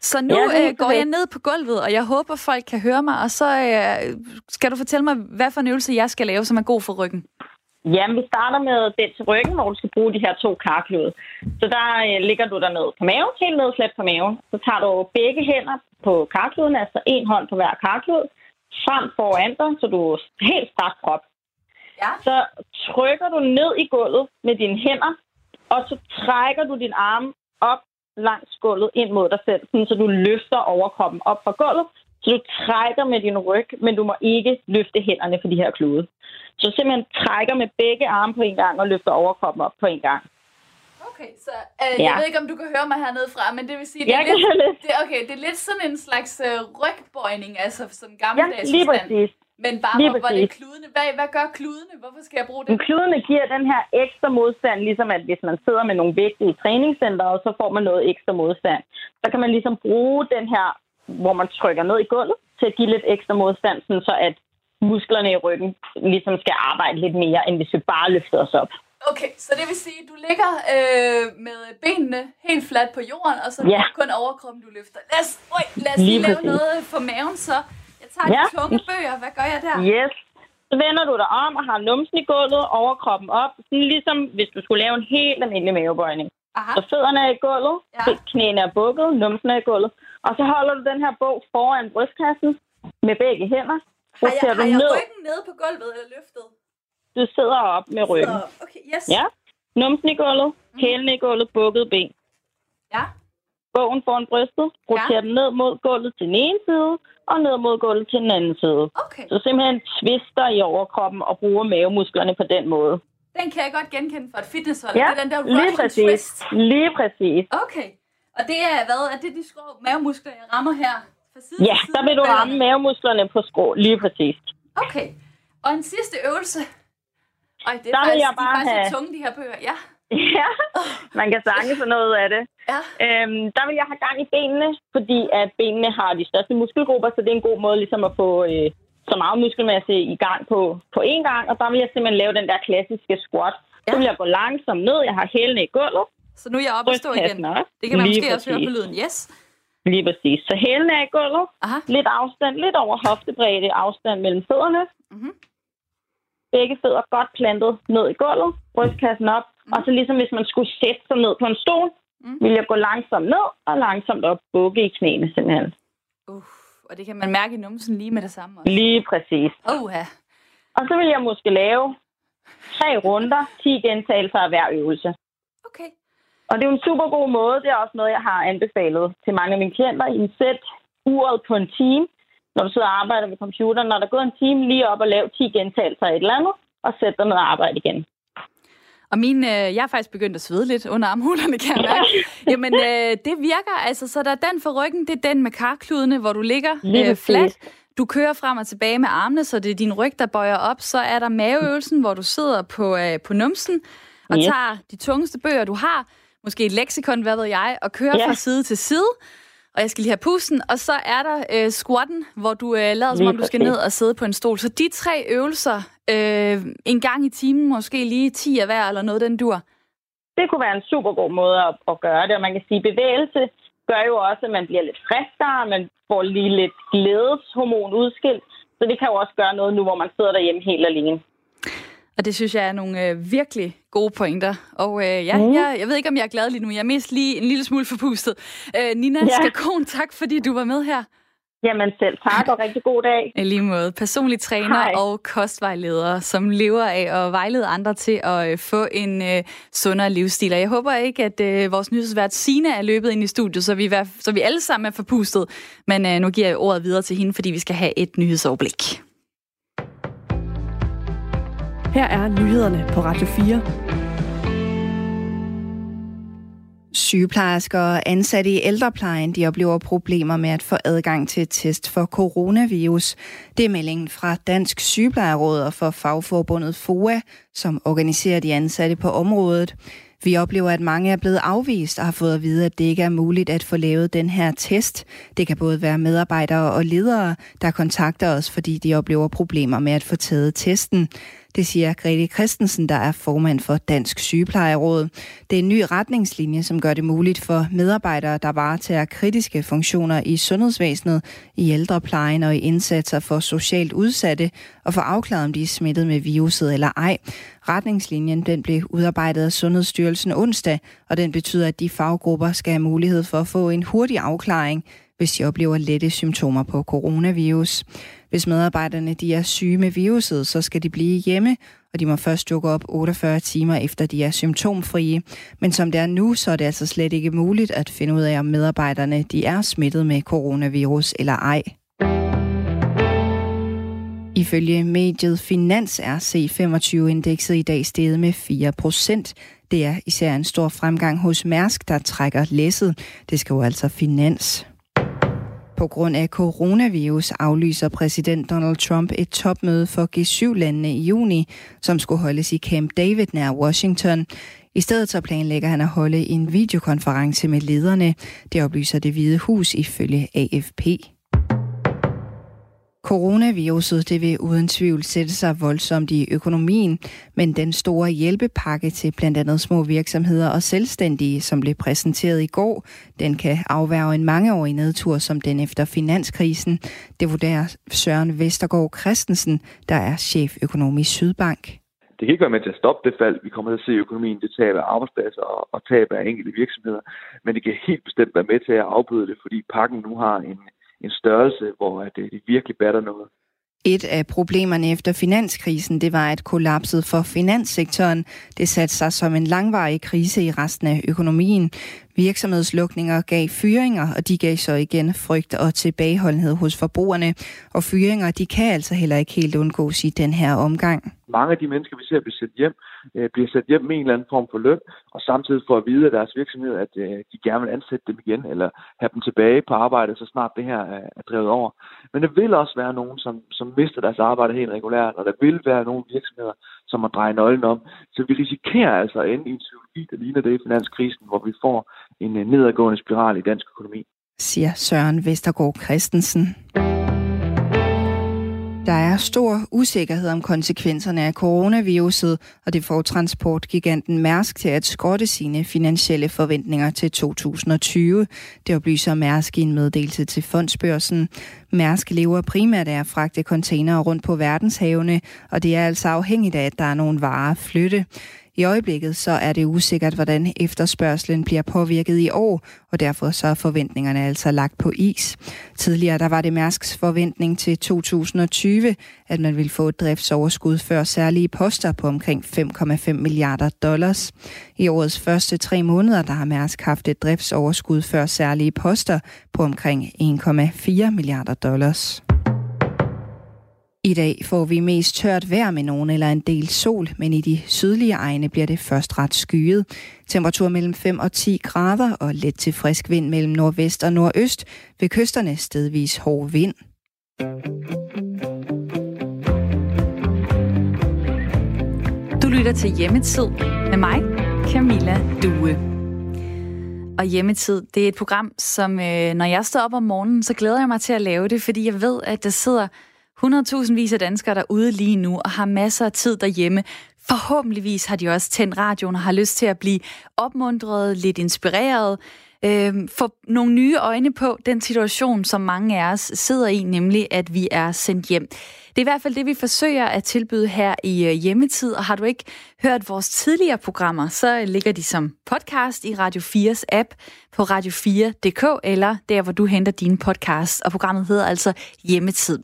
Så nu ja, øh, går jeg ned på gulvet, og jeg håber, folk kan høre mig. Og så øh, skal du fortælle mig, hvad for en øvelse jeg skal lave, som er god for ryggen. Jamen, vi starter med den til ryggen, hvor du skal bruge de her to karkløde. Så der øh, ligger du der ned på maven, helt nedslæbt på maven. Så tager du begge hænder på karkluden, altså en hånd på hver karklud, frem foran dig, så du er helt strak krop. Ja. Så trykker du ned i gulvet med dine hænder, og så trækker du din arm op langs gulvet ind mod dig selv, sådan, så du løfter overkroppen op fra gulvet, så du trækker med din ryg, men du må ikke løfte hænderne for de her klude. Så simpelthen trækker med begge arme på en gang og løfter overkroppen op på en gang. Okay, så øh, ja. jeg ved ikke, om du kan høre mig hernede fra, men det vil sige, det er, lidt, det, okay, det er lidt sådan en slags øh, rygbøjning, altså sådan gammeldags Ja, lige præcis. Men bare, lige hvor, hvor det er kludene. Hvad, hvad gør kludene? Hvorfor skal jeg bruge det? Kludene giver den her ekstra modstand, ligesom at hvis man sidder med nogle vægte i træningscenter, og så får man noget ekstra modstand. Så kan man ligesom bruge den her, hvor man trykker ned i gulvet, til at give lidt ekstra modstand, sådan så at musklerne i ryggen ligesom skal arbejde lidt mere, end hvis vi bare løfter os op. Okay, så det vil sige, at du ligger øh, med benene helt fladt på jorden, og så ja. kun overkroppen, du løfter. Lad os, øj, lad os lige, lige lave noget for maven, så. Jeg tager ja. de tunge bøger. Hvad gør jeg der? Yes. Så vender du dig om og har numsen i gulvet, overkroppen op. Sådan ligesom hvis du skulle lave en helt almindelig mavebøjning. Aha. Så fødderne er i gulvet, ja. knæene er bukket, numsen er i gulvet. Og så holder du den her bog foran brystkassen med begge hænder. Så har jeg, har jeg ned. ryggen nede på gulvet eller løftet? Du sidder op med ryggen. Så, okay, yes. Ja. Numsen i gulvet, mm. hælene i gulvet, bukket ben. Ja. Bogen foran brystet, roterer ja. den ned mod gulvet til den ene side, og ned mod gulvet til den anden side. Okay. Så simpelthen twister i overkroppen og bruger mavemusklerne på den måde. Den kan jeg godt genkende fra et fitnesshold. Ja, det er den der lige præcis. twist. Lige præcis. Okay. Og det er hvad? Er det de skrå mavemuskler, jeg rammer her? side ja, der vil du ramme mavemusklerne på skrå, lige præcis. Okay. Og en sidste øvelse. Ej, det er der faktisk, jeg bare de er faktisk have... tunge, de her bøger. Ja. Ja, man kan sange for noget af det. Ja. Øhm, der vil jeg have gang i benene, fordi at benene har de største muskelgrupper, så det er en god måde ligesom at få øh, så meget muskelmasse i gang på, på én gang. Og der vil jeg simpelthen lave den der klassiske squat. Ja. Så vil jeg gå langsomt ned, jeg har hælene i gulvet. Så nu er jeg oppe og stå igen. Det kan man Lige måske præcis. også høre på lyden. Yes. Lige præcis. Så hælene er i gulvet. Aha. Lidt afstand, lidt over hoftebredde afstand mellem fødderne. Mm-hmm. Begge fødder godt plantet ned i gulvet. Brystkassen op. Mm. Og så ligesom hvis man skulle sætte sig ned på en stol, mm. vil jeg gå langsomt ned og langsomt op. Bukke i knæene simpelthen. Uh, og det kan man mærke i numsen lige med det samme også. Lige præcis. Ja. Og så vil jeg måske lave tre runder, 10 gentagelser af hver øvelse. Okay. Og det er jo en super god måde. Det er også noget, jeg har anbefalet til mange af mine klienter. I sæt uret på en time, når du sidder og arbejder ved computeren. Når der går en time, lige op og lave 10 gentagelser af et eller andet, og sæt dig ned og arbejde igen. Og min, øh, jeg er faktisk begyndt at svede lidt under armhulerne, kan jeg mærke. Jamen, øh, det virker altså. Så der er den for ryggen, det er den med karkludene, hvor du ligger øh, flat. Du kører frem og tilbage med armene, så det er din ryg, der bøjer op. Så er der maveøvelsen, hvor du sidder på, øh, på numsen og yes. tager de tungeste bøger, du har måske et leksikon, hvad ved jeg, og kører ja. fra side til side. og jeg skal lige have pusten, og så er der øh, squatten, hvor du øh, lader som om, du skal ned og sidde på en stol. Så de tre øvelser, øh, en gang i timen, måske lige 10 af hver, eller noget den dur. Det kunne være en super god måde at, at gøre det, og man kan sige, bevægelse gør jo også, at man bliver lidt friskere, man får lige lidt glædeshormon udskilt, så det kan jo også gøre noget nu, hvor man sidder derhjemme helt alene. Og det synes jeg er nogle øh, virkelig gode pointer. Og øh, ja, mm. jeg, jeg ved ikke, om jeg er glad lige nu. Jeg er mest lige en lille smule forpustet. Øh, Nina ja. Skakon, tak fordi du var med her. Jamen selv tak, og rigtig god dag. I lige måde. Personlig træner Hej. og kostvejleder, som lever af at vejlede andre til at øh, få en øh, sundere livsstil. Og jeg håber ikke, at øh, vores nyhedsvært Sine er løbet ind i studiet, så vi, så vi alle sammen er forpustet. Men øh, nu giver jeg ordet videre til hende, fordi vi skal have et nyhedsoverblik. Her er nyhederne på Radio 4. Sygeplejersker og ansatte i ældreplejen de oplever problemer med at få adgang til test for coronavirus. Det er meldingen fra Dansk Sygeplejeråd og for fagforbundet FOA, som organiserer de ansatte på området. Vi oplever, at mange er blevet afvist og har fået at vide, at det ikke er muligt at få lavet den her test. Det kan både være medarbejdere og ledere, der kontakter os, fordi de oplever problemer med at få taget testen. Det siger Grete Christensen, der er formand for Dansk Sygeplejeråd. Det er en ny retningslinje, som gør det muligt for medarbejdere, der varetager kritiske funktioner i sundhedsvæsenet, i ældreplejen og i indsatser for socialt udsatte, og få afklaret, om de er smittet med viruset eller ej. Retningslinjen den blev udarbejdet af Sundhedsstyrelsen onsdag, og den betyder, at de faggrupper skal have mulighed for at få en hurtig afklaring, hvis de oplever lette symptomer på coronavirus. Hvis medarbejderne de er syge med viruset, så skal de blive hjemme, og de må først dukke op 48 timer efter de er symptomfrie. Men som det er nu, så er det altså slet ikke muligt at finde ud af, om medarbejderne de er smittet med coronavirus eller ej. Ifølge mediet Finans er C25-indekset i dag steget med 4 procent. Det er især en stor fremgang hos Mærsk, der trækker læsset. Det skal jo altså Finans. På grund af coronavirus aflyser præsident Donald Trump et topmøde for G7-landene i juni, som skulle holdes i Camp David nær Washington. I stedet så planlægger han at holde en videokonference med lederne. Det oplyser det hvide hus ifølge AFP. Coronaviruset det vil uden tvivl sætte sig voldsomt i økonomien, men den store hjælpepakke til blandt andet små virksomheder og selvstændige, som blev præsenteret i går, den kan afværge en mangeårig nedtur som den efter finanskrisen. Det vurderer Søren Vestergaard Christensen, der er cheføkonom i Sydbank. Det kan ikke være med til at stoppe det fald. Vi kommer til at se økonomien, det tab af arbejdspladser og, og tab af enkelte virksomheder. Men det kan helt bestemt være med til at afbøde det, fordi pakken nu har en, en størrelse, hvor at det, det virkelig batter noget. Et af problemerne efter finanskrisen, det var, at kollapset for finanssektoren, det satte sig som en langvarig krise i resten af økonomien. Virksomhedslukninger gav fyringer, og de gav så igen frygt og tilbageholdenhed hos forbrugerne. Og fyringer, de kan altså heller ikke helt undgås i den her omgang. Mange af de mennesker, vi ser blive sendt hjem, øh, bliver sat hjem med en eller anden form for løn, og samtidig får at vide af deres virksomhed, at øh, de gerne vil ansætte dem igen, eller have dem tilbage på arbejde, så snart det her er drevet over. Men der vil også være nogen, som, som mister deres arbejde helt regulært, og der vil være nogle virksomheder, som må dreje nøglen om. Så vi risikerer altså at ende i en psykologi, der ligner det i finanskrisen, hvor vi får en øh, nedadgående spiral i dansk økonomi. Siger Søren Vestergaard Christensen. Der er stor usikkerhed om konsekvenserne af coronaviruset, og det får transportgiganten Mærsk til at skrotte sine finansielle forventninger til 2020. Det oplyser Mærsk i en meddelelse til fondsbørsen. Mærsk lever primært af at fragte containere rundt på verdenshavene, og det er altså afhængigt af, at der er nogle varer at flytte. I øjeblikket så er det usikkert, hvordan efterspørgselen bliver påvirket i år, og derfor så er forventningerne altså lagt på is. Tidligere der var det Mærsks forventning til 2020, at man ville få et driftsoverskud før særlige poster på omkring 5,5 milliarder dollars. I årets første tre måneder der har Mærsk haft et driftsoverskud før særlige poster på omkring 1,4 milliarder dollars. I dag får vi mest tørt vejr med nogen eller en del sol, men i de sydlige egne bliver det først ret skyet. Temperatur mellem 5 og 10 grader og let til frisk vind mellem nordvest og nordøst. Ved kysterne stedvis hård vind. Du lytter til Hjemmetid med mig, Camilla Due. og Hjemmetid. Det er et program, som øh, når jeg står op om morgenen, så glæder jeg mig til at lave det, fordi jeg ved, at der sidder 100.000 vis af danskere derude lige nu og har masser af tid derhjemme. Forhåbentligvis har de også tændt radioen og har lyst til at blive opmuntret, lidt inspireret, øh, få nogle nye øjne på den situation, som mange af os sidder i, nemlig at vi er sendt hjem. Det er i hvert fald det, vi forsøger at tilbyde her i øh, hjemmetid, og har du ikke hørt vores tidligere programmer, så ligger de som podcast i Radio 4's app på radio4.dk, eller der, hvor du henter dine podcasts, og programmet hedder altså Hjemmetid.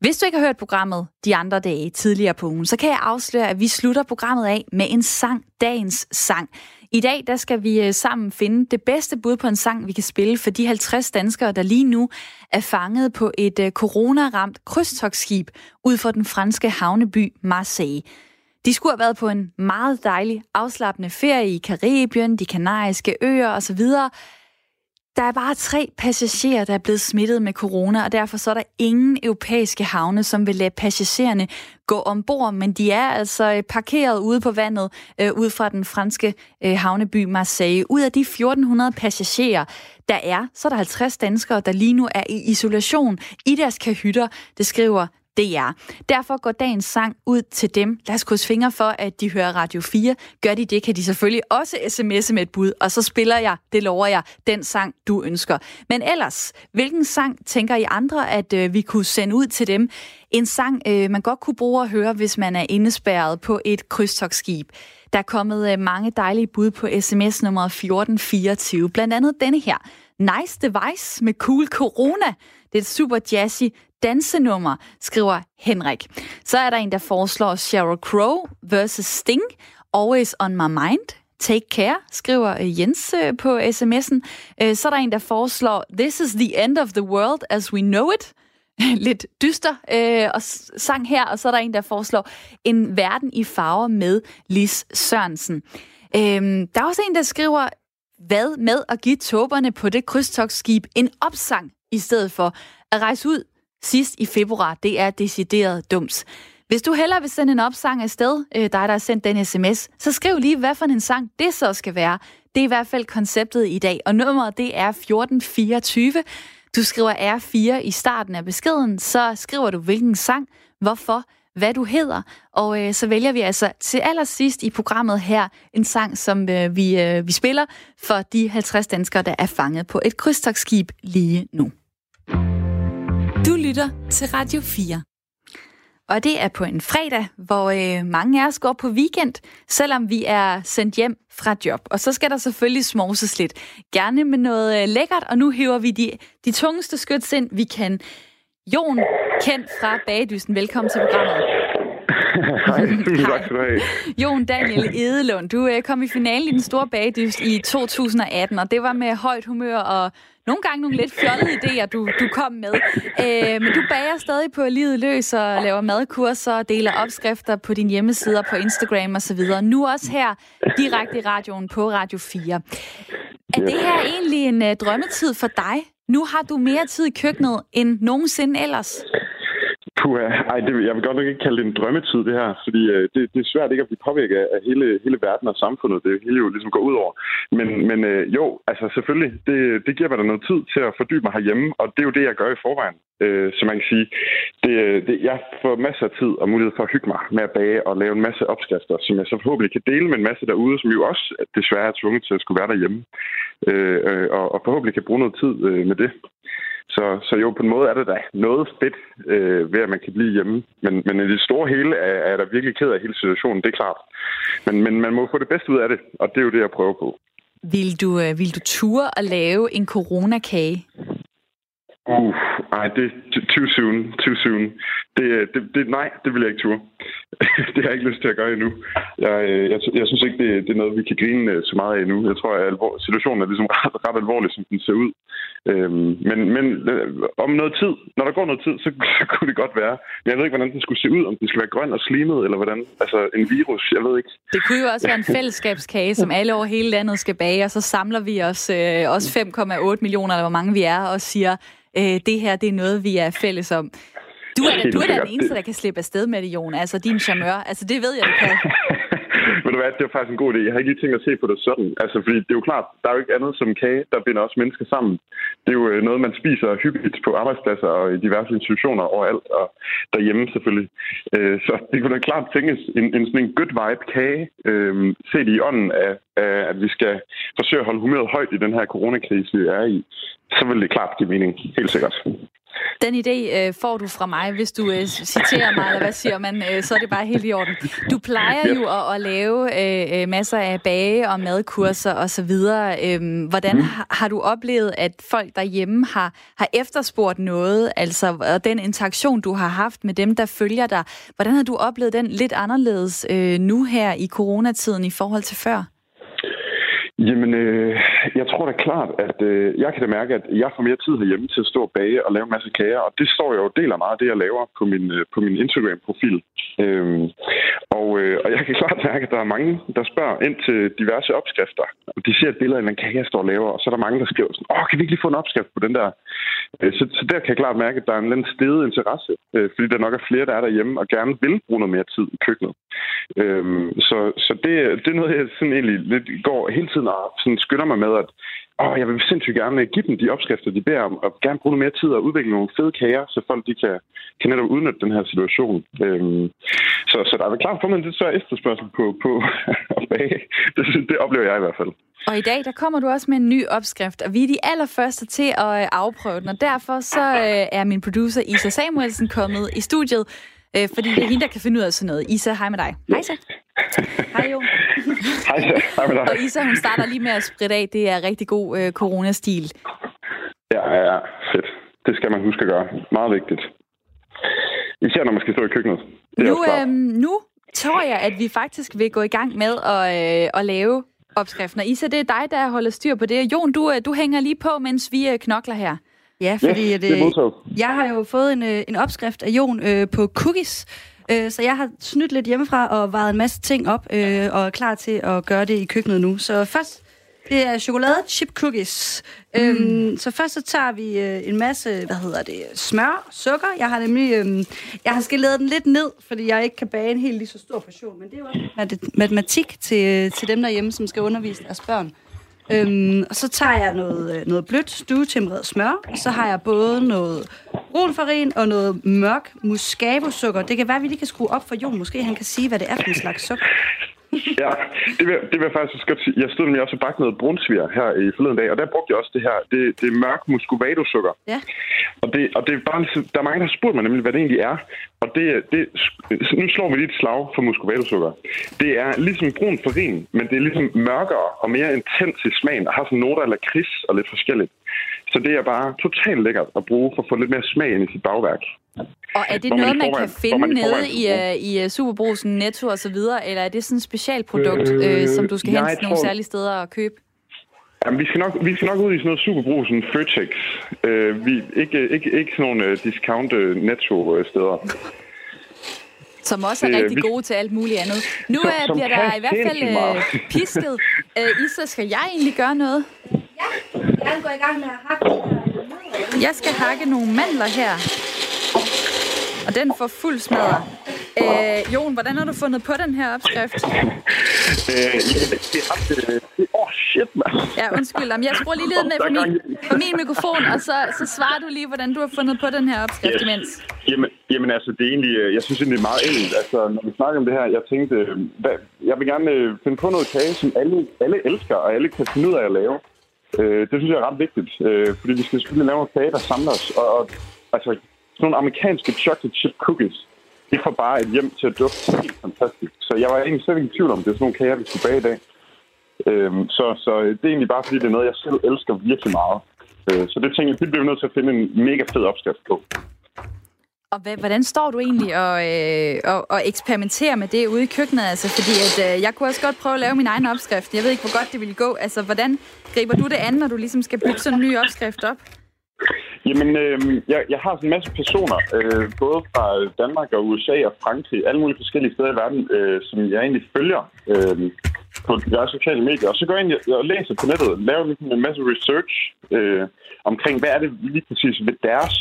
Hvis du ikke har hørt programmet de andre dage tidligere på ugen, så kan jeg afsløre, at vi slutter programmet af med en sang, dagens sang. I dag der skal vi øh, sammen finde det bedste bud på en sang, vi kan spille for de 50 danskere, der lige nu er fanget på et øh, coronaramt krydstogsskib ud for den franske havneby Marseille. De skulle have været på en meget dejlig, afslappende ferie i Karibien, de kanariske øer osv., der er bare tre passagerer, der er blevet smittet med corona, og derfor så er der ingen europæiske havne, som vil lade passagererne gå ombord, men de er altså øh, parkeret ude på vandet øh, ud fra den franske øh, havneby Marseille. Ud af de 1400 passagerer, der er, så er der 50 danskere, der lige nu er i isolation i deres kahytter. Det skriver DR. Derfor går dagens sang ud til dem. Lad os krydse fingre for, at de hører Radio 4. Gør de det, kan de selvfølgelig også sms'e med et bud, og så spiller jeg, det lover jeg, den sang, du ønsker. Men ellers, hvilken sang tænker I andre, at øh, vi kunne sende ud til dem? En sang, øh, man godt kunne bruge at høre, hvis man er indespærret på et krydstogsskib. Der er kommet øh, mange dejlige bud på sms nummer 1424. Blandt andet denne her. Nice Device med Cool Corona. Det er et super jazzy dansenummer, skriver Henrik. Så er der en, der foreslår Sheryl Crow versus Sting, Always on my mind. Take care, skriver øh, Jens øh, på sms'en. Øh, så er der en, der foreslår This is the end of the world as we know it. Lidt dyster øh, og sang her, og så er der en, der foreslår En verden i farver med Lis Sørensen. Øhm, der er også en, der skriver, hvad med at give tåberne på det krydstogsskib en opsang, i stedet for at rejse ud sidst i februar. Det er decideret dumt. Hvis du hellere vil sende en opsang afsted, øh, dig der har sendt den sms, så skriv lige, hvad for en sang det så skal være. Det er i hvert fald konceptet i dag, og nummeret det er 1424. Du skriver R4 i starten af beskeden, så skriver du hvilken sang, hvorfor, hvad du hedder, og øh, så vælger vi altså til allersidst i programmet her en sang, som øh, vi, øh, vi spiller for de 50 danskere, der er fanget på et krydstogsskib lige nu. Du lytter til Radio 4. Og det er på en fredag, hvor øh, mange af os går på weekend, selvom vi er sendt hjem fra job. Og så skal der selvfølgelig småses lidt. Gerne med noget øh, lækkert, og nu hiver vi de, de tungeste skyts ind, vi kan. Jon, kendt fra Bagedysten, velkommen til programmet. Hej, tusind tak skal du have. Jon Daniel Edelund, du øh, kom i finalen i den store bagdyst i 2018, og det var med højt humør og nogle gange nogle lidt fjollede idéer, du, du kom med. Øh, men du bager stadig på livet løs og laver madkurser og deler opskrifter på dine hjemmesider på Instagram osv. Nu også her direkte i radioen på Radio 4. Er det her egentlig en uh, drømmetid for dig? Nu har du mere tid i køkkenet end nogensinde ellers. Puh, ej, det, jeg vil godt nok ikke kalde det en drømmetid, det her, fordi øh, det, det er svært ikke at blive påvirket af hele, hele verden og samfundet. Det hele jo ligesom går ud over. Men, men øh, jo, altså selvfølgelig, det, det giver mig da noget tid til at fordybe mig herhjemme, og det er jo det, jeg gør i forvejen. Øh, så man kan sige, det, øh, det, jeg får masser af tid og mulighed for at hygge mig med at bage og lave en masse opskrifter, som jeg så forhåbentlig kan dele med en masse derude, som jo også desværre er tvunget til at skulle være derhjemme. Øh, øh, og, og forhåbentlig kan bruge noget tid øh, med det. Så, så jo, på en måde er det da noget fedt øh, ved, at man kan blive hjemme. Men, men i det store hele er, er jeg da virkelig ked af hele situationen, det er klart. Men, men man må få det bedste ud af det, og det er jo det, jeg prøver på. Vil du, øh, vil du ture at lave en coronakage? Uh, nej, det er too soon, too soon. Det, det, det, nej, det vil jeg ikke ture. det har jeg ikke lyst til at gøre endnu. Jeg, øh, jeg, jeg synes ikke, det, det er noget, vi kan grine øh, så meget af endnu. Jeg tror, at alvor, situationen er ligesom ret, ret alvorlig, som den ser ud. Øhm, men men øh, om noget tid, når der går noget tid, så, så kunne det godt være. Jeg ved ikke, hvordan den skulle se ud. Om den skal være grøn og slimet, eller hvordan. Altså en virus, jeg ved ikke. Det kunne jo også være en fællesskabskage, som alle over hele landet skal bage, og så samler vi os øh, også 5,8 millioner, eller hvor mange vi er, og siger, øh, det her det er noget, vi er fælles om. Du er, da, du er da den eneste, der kan slippe afsted med det, Jon. Altså din charmeur. Altså det ved jeg, du kan. Ved du hvad, det var faktisk en god idé. Jeg har ikke lige tænkt at se på det sådan. Altså, fordi det er jo klart, der er jo ikke andet som kage, der binder os mennesker sammen. Det er jo øh, noget, man spiser hyppigt på arbejdspladser og i diverse institutioner overalt, og derhjemme selvfølgelig. Øh, så det kunne da klart tænkes en, en sådan en good vibe kage, øh, set i ånden af, af, at vi skal forsøge at holde humøret højt i den her coronakrise, vi er i. Så vil det klart give mening, helt sikkert. Den idé øh, får du fra mig, hvis du øh, citerer mig, eller hvad siger man, øh, så er det bare helt i orden. Du plejer jo at, at lave øh, øh, masser af bage- og madkurser osv. Øh, hvordan mm. har, har du oplevet, at folk derhjemme har, har efterspurgt noget, altså og den interaktion, du har haft med dem, der følger dig, hvordan har du oplevet den lidt anderledes øh, nu her i coronatiden i forhold til før? Jamen, øh, jeg tror da klart, at øh, jeg kan da mærke, at jeg får mere tid herhjemme til at stå og bage og lave en masse kager, og det står jo og deler meget af det, jeg laver på min, øh, på min Instagram-profil. Øhm, og, øh, og jeg kan klart mærke, at der er mange, der spørger ind til diverse opskrifter. Og de ser et billede af en kage, jeg står og laver, og så er der mange, der skriver sådan, åh, kan vi ikke lige få en opskrift på den der? Øh, så, så der kan jeg klart mærke, at der er en lidt stedet interesse, øh, fordi der nok er flere, der er derhjemme og gerne vil bruge noget mere tid i køkkenet. Øhm, så så det, det er noget, jeg sådan egentlig lidt går hele tiden og sådan skynder mig med, at åh, jeg vil sindssygt gerne øh, give dem de opskrifter, de beder om, og gerne bruge noget mere tid og udvikle nogle fede kager, så folk de kan, kan netop udnytte den her situation. Øhm, så, så der er vel klart fundet en lidt større efterspørgsel på, på bage. Det, det oplever jeg i hvert fald. Og i dag, der kommer du også med en ny opskrift, og vi er de allerførste til at øh, afprøve den, og derfor så øh, er min producer Isa Samuelsen kommet i studiet, øh, fordi det er hende, der kan finde ud af sådan noget. Isa, hej med dig. Hej så. Hej jo. Hej, hej med dig. Og Isa, hun starter lige med at spritte af. Det er rigtig god øh, coronastil. Ja, ja, ja. Fedt. Det skal man huske at gøre. Meget vigtigt. Især når man skal stå i køkkenet. Det nu, øh, nu tror jeg, at vi faktisk vil gå i gang med at, øh, at lave opskriften. Og Isa, det er dig, der holder styr på det. Jon, du, øh, du hænger lige på, mens vi øh, knokler her. Ja, fordi yes, det, det jeg har jo fået en, øh, en opskrift af Jon øh, på cookies, øh, så jeg har snydt lidt hjemmefra og vejet en masse ting op, øh, og er klar til at gøre det i køkkenet nu. Så først, det er chokolade chip cookies. Mm. Øhm, så først så tager vi øh, en masse, hvad hedder det, smør, sukker. Jeg har nemlig, øh, jeg har skilleret den lidt ned, fordi jeg ikke kan bage en helt lige så stor portion, men det er jo også matematik til, til dem derhjemme, som skal undervise deres børn. Øhm, og så tager jeg noget, øh, noget blødt stuetempereret smør, så har jeg både noget brunfarin og noget mørk muscavosukker. Det kan være, at vi lige kan skrue op for Jon. Måske han kan sige, hvad det er for en slags sukker. ja, det vil, det vil jeg faktisk godt sige. Jeg stod nemlig også og bagte noget brunsviger her i forleden dag, og der brugte jeg også det her, det, det er mørk muscovado-sukker. Ja. Og, det, og det er bare, der er mange, der har spurgt mig nemlig, hvad det egentlig er. Og det, det, nu slår vi lige et slag for muscovado-sukker. Det er ligesom brun farin, men det er ligesom mørkere og mere intens i smagen, og har sådan noter eller kris og lidt forskelligt. Så det er bare totalt lækkert at bruge for at få lidt mere smag ind i sit bagværk. Og er det noget, man, man kan finde man nede i, uh, i uh, Superbrusen, Netto og så videre, eller er det sådan et specialprodukt, øh, uh, som du skal hente nogle særlige steder og købe? Jamen, vi skal, nok, vi skal nok ud i sådan noget Superbrusen, Føtex. Uh, vi, ikke, ikke, ikke sådan nogle uh, discount netto-steder. Som også er rigtig vi... gode til alt muligt andet. Nu som, uh, bliver der i hvert fald uh, pisket. Uh, Isa, skal jeg egentlig gøre noget? Ja, jeg vil gå i gang med at hakke Jeg skal hakke nogle mandler her. Og den får fuld smadret. Øh, Jon, hvordan har du fundet på den her opskrift? Øh, det er Åh, oh, shit, mand. Ja, undskyld. Jeg skruer lige lidt med på min, på min mikrofon, og så, så svarer du lige, hvordan du har fundet på den her opskrift yes. imens. Jamen, jamen, altså, det er egentlig, øh, jeg synes egentlig, det er meget enkelt. Altså, når vi snakker om det her, jeg tænkte, øh, hvad, jeg vil gerne øh, finde på noget kage, som alle, alle elsker, og alle kan finde ud af at lave. Øh, det synes jeg er ret vigtigt, øh, fordi vi skal selvfølgelig lave en kage, der samler os. Og, og altså, sådan nogle amerikanske chocolate chip cookies, det får bare et hjem til at dufte helt fantastisk. Så jeg var egentlig slet ikke i tvivl om, det er sådan nogle kager, vi skal bage i dag. Øh, så, så øh, det er egentlig bare, fordi det er noget, jeg selv elsker virkelig meget. Øh, så det tænker jeg, det bliver vi nødt til at finde en mega fed opskrift på. Og hvad, hvordan står du egentlig og, øh, og, og eksperimenterer med det ude i køkkenet? Altså, fordi at, øh, jeg kunne også godt prøve at lave min egen opskrift. Jeg ved ikke, hvor godt det ville gå. Altså, hvordan griber du det an, når du ligesom skal bygge sådan en ny opskrift op? Jamen, øh, jeg, jeg har sådan en masse personer, øh, både fra Danmark og USA og Frankrig, alle mulige forskellige steder i verden, øh, som jeg egentlig følger. Øh, på deres sociale medier, og så går jeg ind og læser på nettet, laver ligesom en masse research øh, omkring, hvad er det lige præcis ved deres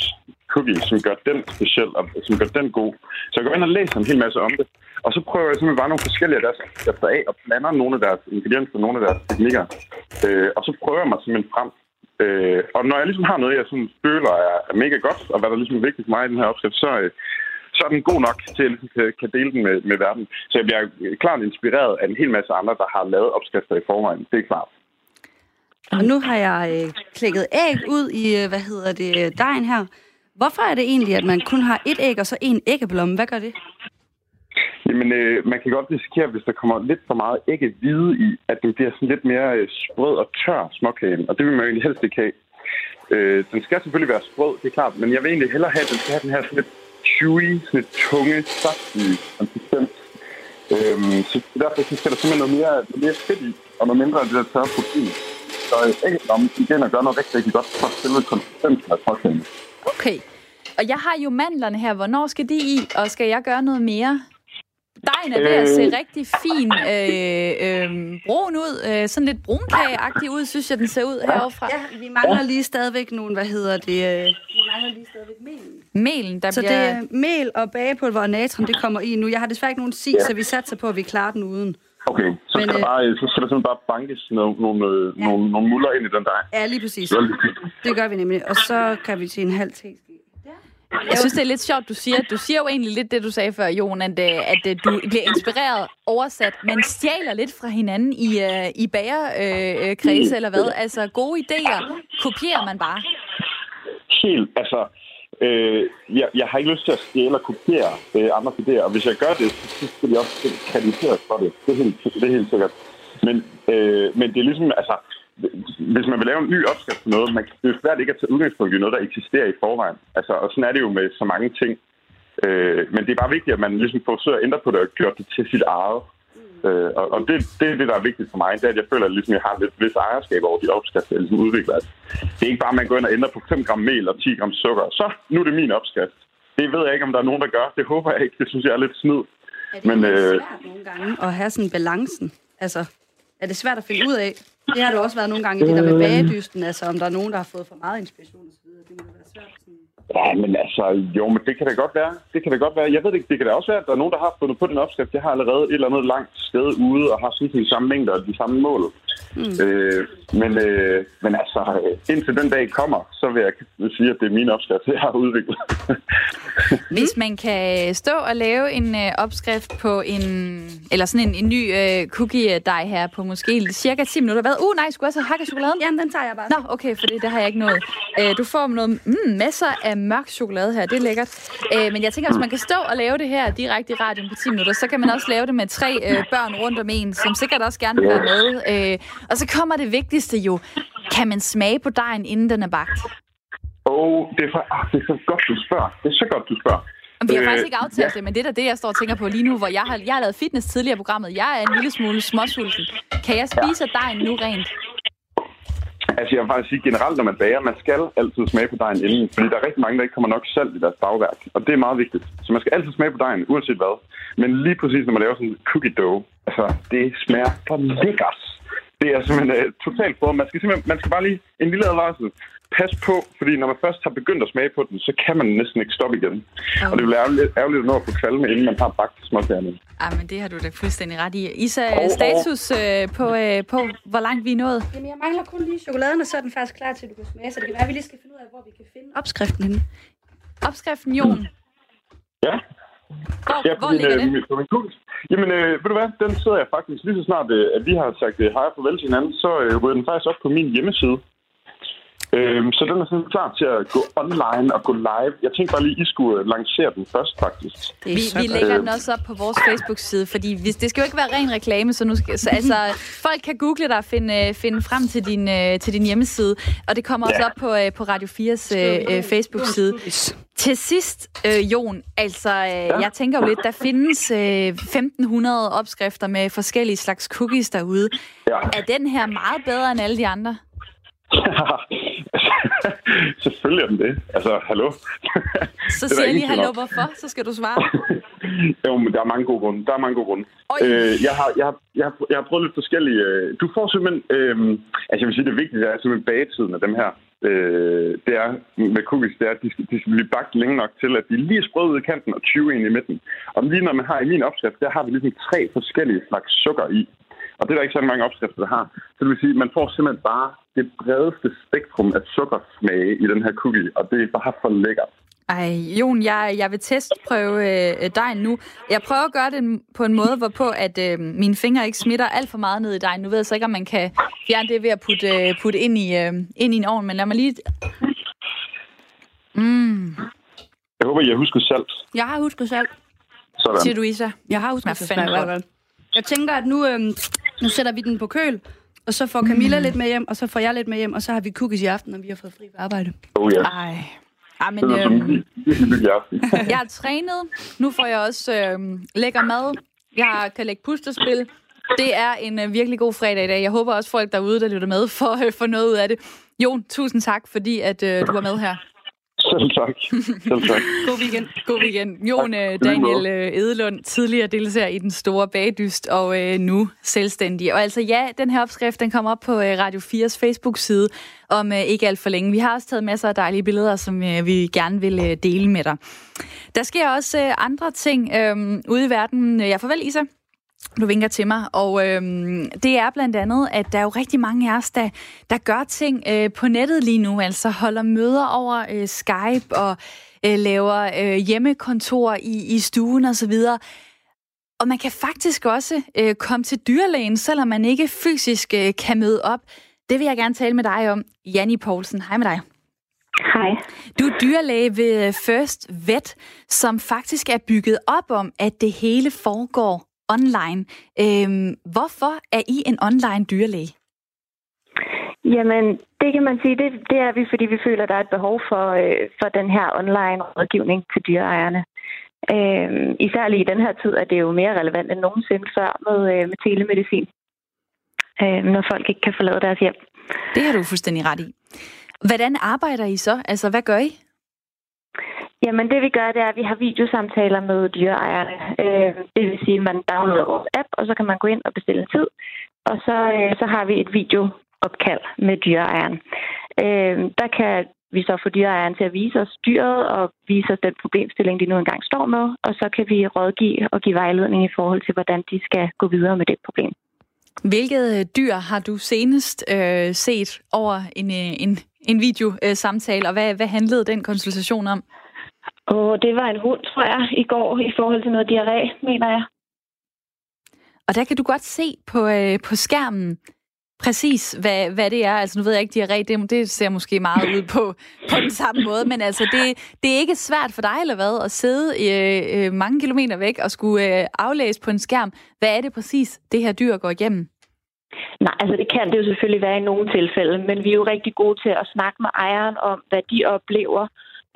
cookie, som gør den speciel, og som gør den god. Så jeg går ind og læser en hel masse om det, og så prøver jeg simpelthen bare nogle forskellige af deres efter af, og blander nogle af deres ingredienser, nogle af deres teknikker, øh, og så prøver jeg mig simpelthen frem. Øh, og når jeg ligesom har noget, jeg sådan føler er mega godt, og hvad der ligesom er vigtigt for mig i den her opskrift, så, øh, så er den god nok til, at ligesom kan, kan dele den med, med verden. Så jeg bliver klart inspireret af en hel masse andre, der har lavet opskrifter i forvejen. Det er klart. Og nu har jeg øh, klikket æg ud i, øh, hvad hedder det, dejen her. Hvorfor er det egentlig, at man kun har et æg og så en æggeblomme? Hvad gør det? Jamen, øh, man kan godt risikere, hvis der kommer lidt for meget æggehvide i, at den bliver sådan lidt mere øh, sprød og tør småkagen. Og det vil man jo egentlig helst ikke have. Øh, den skal selvfølgelig være sprød, det er klart, men jeg vil egentlig hellere have, at den skal have den her sådan lidt chewy, sådan lidt tunge, saftige konsistens. Øhm, så derfor så skal der simpelthen noget mere, noget mere fedt i, og noget mindre af det der tørre protein. Så æggeblommen igen at gøre noget rigtig, rigtig godt for selve konsistensen af småkagen. Okay. Og jeg har jo mandlerne her. Hvornår skal de i? Og skal jeg gøre noget mere? Dejen er ved at se rigtig fin øh, øh, brun ud. Øh, sådan lidt brunkageagtig ud, synes jeg, den ser ud heroverfra. Ja, vi mangler lige stadigvæk nogle, hvad hedder det? Øh, vi mangler lige stadigvæk melen. Melen, der Så bliver... det er mel og bagepulver og natron, det kommer i nu. Jeg har desværre ikke nogen sig, så vi satser på, at vi klarer den uden. Okay, så Men, skal, der øh, bare, så skal der simpelthen bare bankes nogle, nogle, øh, Ja. nogle, nogle muller ind i den der. Ja, lige præcis. Så det gør vi nemlig. Og så kan vi til en halv teske. Jeg synes, det er lidt sjovt, du siger. Du siger jo egentlig lidt det, du sagde før, Jon, at, øh, at øh, du bliver inspireret, oversat, men stjæler lidt fra hinanden i, uh, i bagerkredse, øh, eller hvad? Altså, gode idéer kopierer man bare. Helt, altså... Øh, jeg, jeg har ikke lyst til at stjæle og kopiere øh, andres idéer, og hvis jeg gør det, så så skal de også krediteres for det. Det er helt, det er helt sikkert. Men, øh, men det er ligesom, altså, hvis man vil lave en ny opskrift på noget, man, det er svært ikke at tage udgangspunkt i noget, der eksisterer i forvejen. Altså, og sådan er det jo med så mange ting. Øh, men det er bare vigtigt, at man ligesom forsøger at ændre på det og gøre det til sit eget. Øh, og og det, det er det, der er vigtigt for mig. Det er, at jeg føler, at ligesom, jeg har lidt vis ejerskab over de opskrifter, jeg ligesom udvikler. Det er ikke bare, at man går ind og ændrer på 5 gram mel og 10 gram sukker. Så, nu er det min opskrift. Det ved jeg ikke, om der er nogen, der gør. Det håber jeg ikke. Det synes jeg er lidt snyd. Er det Men, øh, svært nogle gange at have sådan balancen? Altså, er det svært at finde ud af? Det har det også været nogle gange i det der med bagedysten, altså om der er nogen, der har fået for meget inspiration osv. Det må være svært. Sådan. Ja, men altså, jo, men det kan da godt være. Det kan da godt være. Jeg ved det ikke, det kan da også være, at der er nogen, der har fundet på den opskrift. Jeg har allerede et eller andet langt sted ude og har sådan de samme mængder og de samme mål. Mm. Øh, men, øh, men altså, indtil den dag kommer, så vil jeg sige, at det er min opskrift, jeg har udviklet. Hvis man kan stå og lave en øh, opskrift på en, eller sådan en, en ny øh, cookie dej her på måske cirka 10 minutter. Hvad? Uh, nej, skulle jeg så hakke chokoladen? Jamen, den tager jeg bare. Nå, okay, for det, det har jeg ikke nået. Øh, du får noget mm, masser af mørk chokolade her, det er lækkert. Øh, men jeg tænker, hvis man kan stå og lave det her direkte i radioen på 10 minutter, så kan man også lave det med tre øh, børn rundt om en, som sikkert også gerne vil være med. Øh, og så kommer det vigtigste jo. Kan man smage på dejen, inden den er bagt? Og det er, for, ah, det er så godt, du spørger. Det er så godt, du spørger. Og Vi har Øh, faktisk ikke aftalt ja. det, men det er da det, jeg står og tænker på lige nu, hvor jeg har, jeg har lavet fitness tidligere i programmet. Jeg er en lille smule småsulten. Kan jeg spise af dejen nu rent? Altså, jeg vil faktisk sige generelt, når man bager, man skal altid smage på dejen inden, fordi der er rigtig mange, der ikke kommer nok salt i deres bagværk, og det er meget vigtigt. Så man skal altid smage på dejen, uanset hvad. Men lige præcis, når man laver sådan en cookie dough, altså, det smager for lækkert. Det er simpelthen uh, totalt på. Man skal simpelthen, man skal bare lige en lille advarsel. Pas på, fordi når man først har begyndt at smage på den, så kan man næsten ikke stoppe igen. Oh. Og det vil ærgerligt, ærgerligt at nå at få kvalme, inden man har bagt småkærne. Ah, men det har du da fuldstændig ret i. Isa, og- status øh, på, øh, på, hvor langt vi er nået? Jamen, jeg mangler kun lige chokoladen, og så er den faktisk klar til, at du kan smage. Så det kan være, at vi lige skal finde ud af, hvor vi kan finde opskriften henne. Opskriften, Jon. Ja, Hvor, Ja, hvor min, ligger øh, det? min- på min kugel. Jamen, øh, ved du hvad? Den sidder jeg faktisk lige så snart, øh, at vi har sagt øh, hej og farvel til hinanden, så øh, ryger den faktisk op på min hjemmeside. Øhm, så den er sådan klar til at gå online og gå live. Jeg tænkte bare lige, I skulle øh, lancere den først, faktisk. Det Vi, vi lægger den også op på vores Facebook-side, fordi hvis, det skal jo ikke være ren reklame, så, nu skal, så altså, folk kan google dig og finde, øh, finde frem til din, øh, til din hjemmeside, og det kommer også op på, øh, på Radio 4's øh, øh, Facebook-side. Til sidst, øh, Jon, altså, øh, jeg tænker jo lidt, der findes øh, 1500 opskrifter med forskellige slags cookies derude. Ja. Er den her meget bedre end alle de andre? Selvfølgelig er den det. Altså, hallo. Så siger jeg lige hallo, hvorfor? Så skal du svare. jo, men der er mange gode grunde. Der er mange gode grunde. Øh, jeg, har, jeg, har, jeg, har, jeg har prøvet lidt forskellige... Øh, du får simpelthen... Øh, altså, jeg vil sige, det vigtige er simpelthen bagetiden af dem her. Øh, det er med cookies, det er, at de skal, de skal blive bagt længe nok til, at de lige er sprøde ud i kanten og 20 ind i midten. Og lige når man har i min opskrift, der har vi ligesom tre forskellige slags sukker i. Og det er der ikke så mange opskrifter, der har. Så det vil sige, at man får simpelthen bare det bredeste spektrum af sukkersmage i den her cookie, og det er bare for lækkert. Ej, Jon, jeg, jeg vil testprøve øh, dejen nu. Jeg prøver at gøre det på en måde, hvorpå at øh, mine fingre ikke smitter alt for meget ned i dejen. Nu ved jeg så ikke, om man kan fjerne det ved at putte, øh, putte ind, i, øh, ind i en ovn, men lad mig lige... Mm. Jeg håber, I har husket salt. Jeg har husket salt. Sådan. Siger du, Isa? Jeg har husket salt. Jeg tænker, at nu, øh, nu sætter vi den på køl, og så får Camilla mm. lidt med hjem, og så får jeg lidt med hjem, og så har vi cookies i aften, når vi har fået fri på arbejde. Oh, ja. Ej. Ej, men, øh, jeg har trænet. Nu får jeg også øh, lækker mad. Jeg kan lægge pustespil. Det er en øh, virkelig god fredag i dag. Jeg håber også folk derude, der lytter med, får, øh, får noget ud af det. Jon, tusind tak, fordi at øh, du var med her. Selv tak. Selv tak. God weekend. God weekend. Jon tak. Daniel Edelund, tidligere deltager i den store bagdyst, og øh, nu selvstændig. Og altså ja, den her opskrift, den kommer op på øh, Radio 4's Facebook-side om øh, ikke alt for længe. Vi har også taget masser af dejlige billeder, som øh, vi gerne vil øh, dele med dig. Der sker også øh, andre ting øh, ude i verden. Ja, farvel Isa. Du vinker til mig, og øhm, det er blandt andet, at der er jo rigtig mange af os, der, der gør ting øh, på nettet lige nu, altså holder møder over øh, Skype og øh, laver øh, hjemmekontor i, i stuen osv. Og, og man kan faktisk også øh, komme til dyrlægen, selvom man ikke fysisk øh, kan møde op. Det vil jeg gerne tale med dig om. Janni Poulsen, hej med dig. Hej. Du er dyrlæge ved First Vet, som faktisk er bygget op om, at det hele foregår online. Øhm, hvorfor er I en online dyrlæge? Jamen, det kan man sige, det, det er vi, fordi vi føler, at der er et behov for, øh, for den her online rådgivning til dyreejerne. Øhm, især lige i den her tid er det jo mere relevant end nogensinde før med, øh, med telemedicin, øh, når folk ikke kan forlade deres hjem. Det har du fuldstændig ret i. Hvordan arbejder I så? Altså, hvad gør I? Jamen det vi gør, det er, at vi har videosamtaler med dyreejerne. Øh, det vil sige, at man downloader vores app, og så kan man gå ind og bestille en tid. Og så, øh, så har vi et videoopkald med dyreejeren. Øh, der kan vi så få dyreejeren til at vise os dyret og vise os den problemstilling, de nu engang står med. Og så kan vi rådgive og give vejledning i forhold til, hvordan de skal gå videre med det problem. Hvilket øh, dyr har du senest øh, set over en, øh, en, en videosamtale, og hvad, hvad handlede den konsultation om? Og det var en hund, tror jeg, i går i forhold til noget diarré, mener jeg. Og der kan du godt se på, øh, på skærmen præcis, hvad, hvad det er. Altså nu ved jeg ikke, diarré, det, det ser måske meget ud på, på den samme måde, men altså det, det er ikke svært for dig, eller hvad, at sidde øh, øh, mange kilometer væk og skulle øh, aflæse på en skærm. Hvad er det præcis, det her dyr går igennem? Nej, altså det kan det jo selvfølgelig være i nogle tilfælde, men vi er jo rigtig gode til at snakke med ejeren om, hvad de oplever,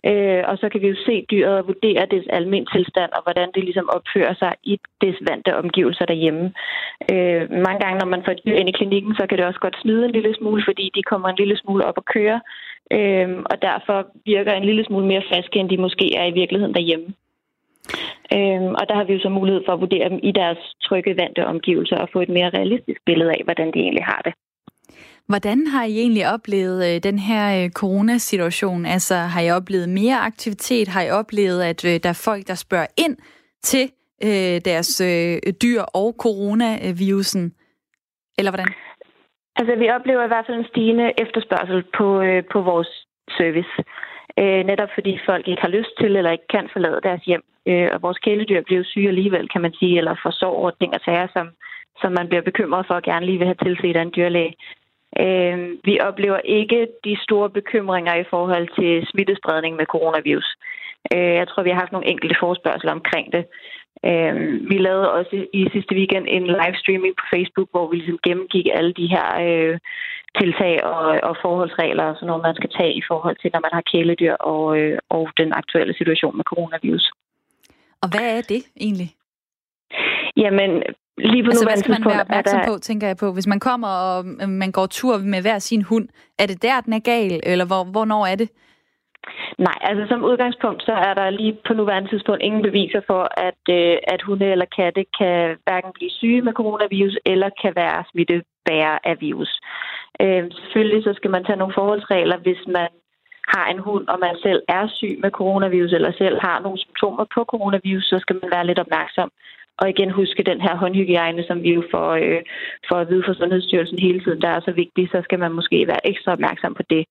Øh, og så kan vi jo se dyret og vurdere dets almen tilstand, og hvordan det ligesom opfører sig i dets vante omgivelser derhjemme. Øh, mange gange, når man får et dyr ind i klinikken, så kan det også godt snyde en lille smule, fordi de kommer en lille smule op og køre, øh, og derfor virker en lille smule mere friske, end de måske er i virkeligheden derhjemme. Øh, og der har vi jo så mulighed for at vurdere dem i deres trygge vante omgivelser og få et mere realistisk billede af, hvordan de egentlig har det. Hvordan har I egentlig oplevet øh, den her øh, coronasituation? Altså, har I oplevet mere aktivitet? Har I oplevet, at øh, der er folk, der spørger ind til øh, deres øh, dyr og coronavirusen? Eller hvordan? Altså, vi oplever i hvert fald en stigende efterspørgsel på, øh, på vores service. Øh, netop fordi folk ikke har lyst til eller ikke kan forlade deres hjem. Øh, og vores kæledyr bliver syge alligevel, kan man sige, eller får sår og ting og sager, som, som man bliver bekymret for at gerne lige vil have tilset af en dyrlæge. Øh, vi oplever ikke de store bekymringer i forhold til smittespredning med coronavirus. Øh, jeg tror, vi har haft nogle enkelte forspørgseler omkring det. Øh, vi lavede også i sidste weekend en livestreaming på Facebook, hvor vi ligesom gennemgik alle de her øh, tiltag og, og forholdsregler og sådan noget, man skal tage i forhold til, når man har kæledyr og, øh, og den aktuelle situation med coronavirus. Og hvad er det egentlig? Jamen, lige på altså, hvad skal man være opmærksom der... på, tænker jeg på? Hvis man kommer og øh, man går tur med hver sin hund, er det der, den er gal, eller hvor, hvornår er det? Nej, altså som udgangspunkt, så er der lige på nuværende tidspunkt ingen beviser for, at, øh, at hunde eller katte kan hverken blive syge med coronavirus, eller kan være smittebærer af virus. Øh, selvfølgelig så skal man tage nogle forholdsregler, hvis man har en hund, og man selv er syg med coronavirus, eller selv har nogle symptomer på coronavirus, så skal man være lidt opmærksom. Og igen huske den her håndhygiejne, som vi jo får, øh, får at vide fra Sundhedsstyrelsen hele tiden, der er så vigtig, så skal man måske være ekstra opmærksom på det.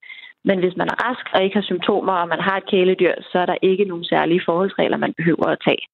Men hvis man er rask og ikke har symptomer, og man har et kæledyr, så er der ikke nogen særlige forholdsregler, man behøver at tage.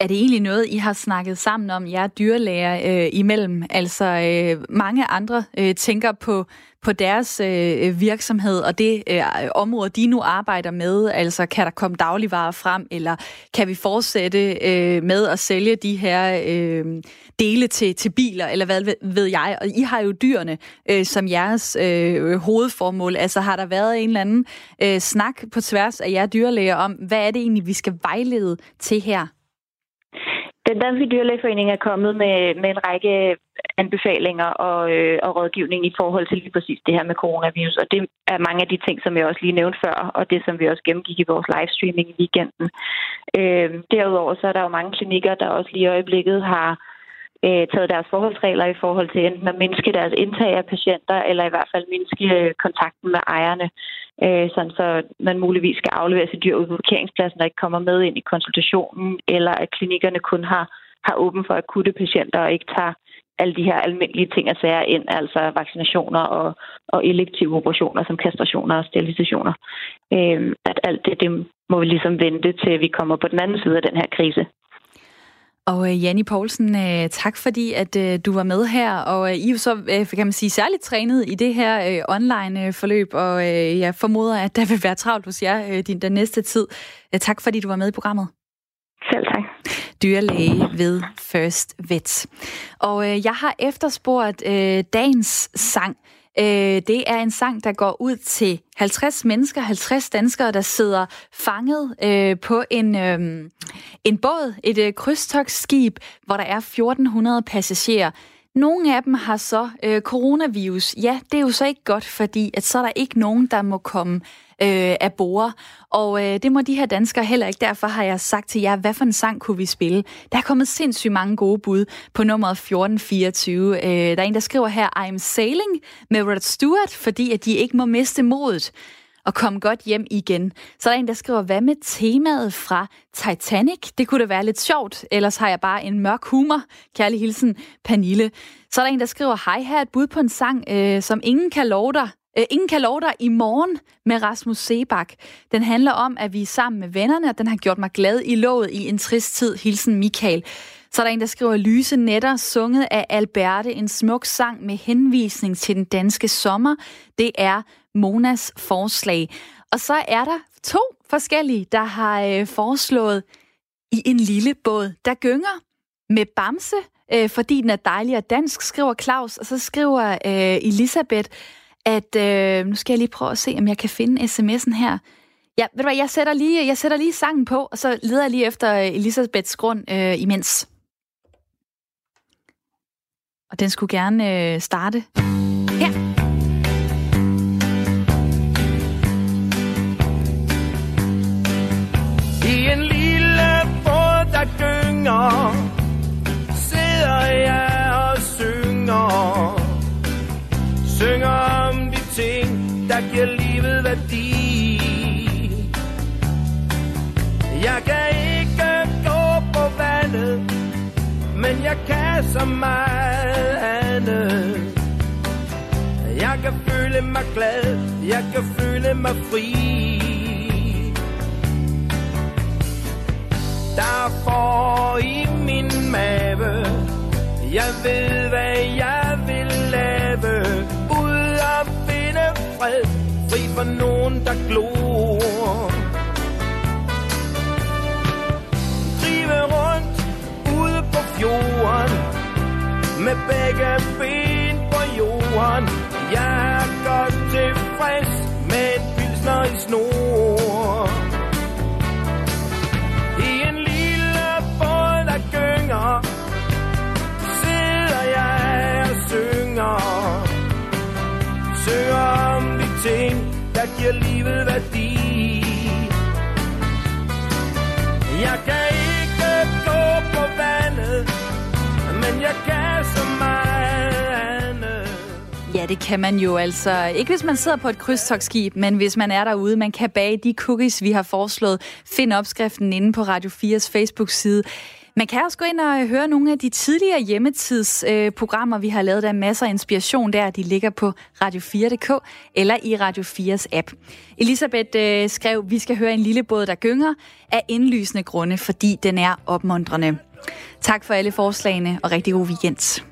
Er det egentlig noget, I har snakket sammen om, jer dyrlæger øh, imellem? Altså øh, mange andre øh, tænker på, på deres øh, virksomhed og det øh, område, de nu arbejder med. Altså kan der komme dagligvarer frem, eller kan vi fortsætte øh, med at sælge de her øh, dele til, til biler, eller hvad ved jeg? Og I har jo dyrene øh, som jeres øh, hovedformål. Altså har der været en eller anden øh, snak på tværs af jer dyrlæger om, hvad er det egentlig, vi skal vejlede til her? Den danske dyrlægeforening er kommet med, med en række anbefalinger og, øh, og rådgivning i forhold til lige præcis det her med coronavirus. Og det er mange af de ting, som jeg også lige nævnte før, og det, som vi også gennemgik i vores livestreaming i weekenden. Øh, derudover så er der jo mange klinikker, der også lige i øjeblikket har øh, taget deres forholdsregler i forhold til enten at mindske deres indtag af patienter, eller i hvert fald mindske øh, kontakten med ejerne, øh, sådan så man muligvis skal aflevere sit dyr ud på parkeringspladsen, og ikke kommer med ind i konsultationen, eller at klinikkerne kun har, har åben for akutte patienter og ikke tager alle de her almindelige ting og sager ind, altså vaccinationer og, og elektive operationer som kastrationer og sterilisationer. Øh, at alt det, det må vi ligesom vente til, vi kommer på den anden side af den her krise. Og øh, Janni Poulsen, øh, tak fordi, at øh, du var med her. Og I er jo så, kan man sige, særligt trænet i det her online forløb, og jeg formoder, at der vil være travlt hos jer din, den næste tid. Tak fordi du var med i programmet. Selv tak. Dyrlæge ved First Vet. Og jeg har efterspurgt dagens sang. Øh, det er en sang, der går ud til 50 mennesker, 50 danskere, der sidder fanget øh, på en, øh, en båd, et øh, krydstogsskib, hvor der er 1400 passagerer. Nogle af dem har så øh, coronavirus. Ja, det er jo så ikke godt, fordi at så er der ikke nogen, der må komme øh, af bord. Og øh, det må de her danskere heller ikke. Derfor har jeg sagt til jer, hvad for en sang kunne vi spille? Der er kommet sindssygt mange gode bud på nummeret 1424. Øh, der er en, der skriver her, I'm sailing med Rod Stewart, fordi at de ikke må miste modet og komme godt hjem igen. Så er der en, der skriver, hvad med temaet fra Titanic? Det kunne da være lidt sjovt, ellers har jeg bare en mørk humor. Kærlig hilsen, Panille. Så er der en, der skriver, hej, her et bud på en sang, øh, som ingen kan love dig, Øh, ingen kan love dig i morgen med Rasmus Sebak. Den handler om, at vi er sammen med vennerne, og den har gjort mig glad i låget i en trist tid. Hilsen Michael. Så er der en, der skriver Lyse Netter, sunget af Alberte, en smuk sang med henvisning til den danske sommer. Det er Monas forslag. Og så er der to forskellige, der har øh, foreslået i en lille båd, der gynger med Bamse, øh, fordi den er dejlig og dansk, skriver Claus, og så skriver øh, Elisabeth, at øh, nu skal jeg lige prøve at se, om jeg kan finde sms'en her. Ja, ved du hvad, jeg sætter lige, jeg sætter lige sangen på, og så leder jeg lige efter øh, Elisabeths grund øh, imens. Og den skulle gerne øh, starte båd, gynger, sidder jeg og synger. Synger om de ting, der giver livet værdi. Jeg kan ikke gå på vandet, men jeg kan så meget andet. Jeg kan føle mig glad, jeg kan føle mig fri. Der får i min mave, jeg ved hvad jeg vil lave Ud og finde fred, fri for nogen, der glor. Drive rundt ude på fjorden, med begge ben på jorden. Jeg er godt tilfreds med et pilsner i snor. Giver livet værdi. Jeg kan ikke gå på vandet, men jeg kan så meget andet. Ja, det kan man jo altså. Ikke hvis man sidder på et krydstogsskib, men hvis man er derude. Man kan bage de cookies, vi har foreslået. Find opskriften inde på Radio 4's Facebook-side. Man kan også gå ind og øh, høre nogle af de tidligere hjemmetidsprogrammer, øh, vi har lavet. Der er masser af inspiration der. De ligger på radio4.dk eller i Radio 4's app. Elisabeth øh, skrev, vi skal høre en lille båd, der gynger af indlysende grunde, fordi den er opmuntrende. Tak for alle forslagene, og rigtig god weekend.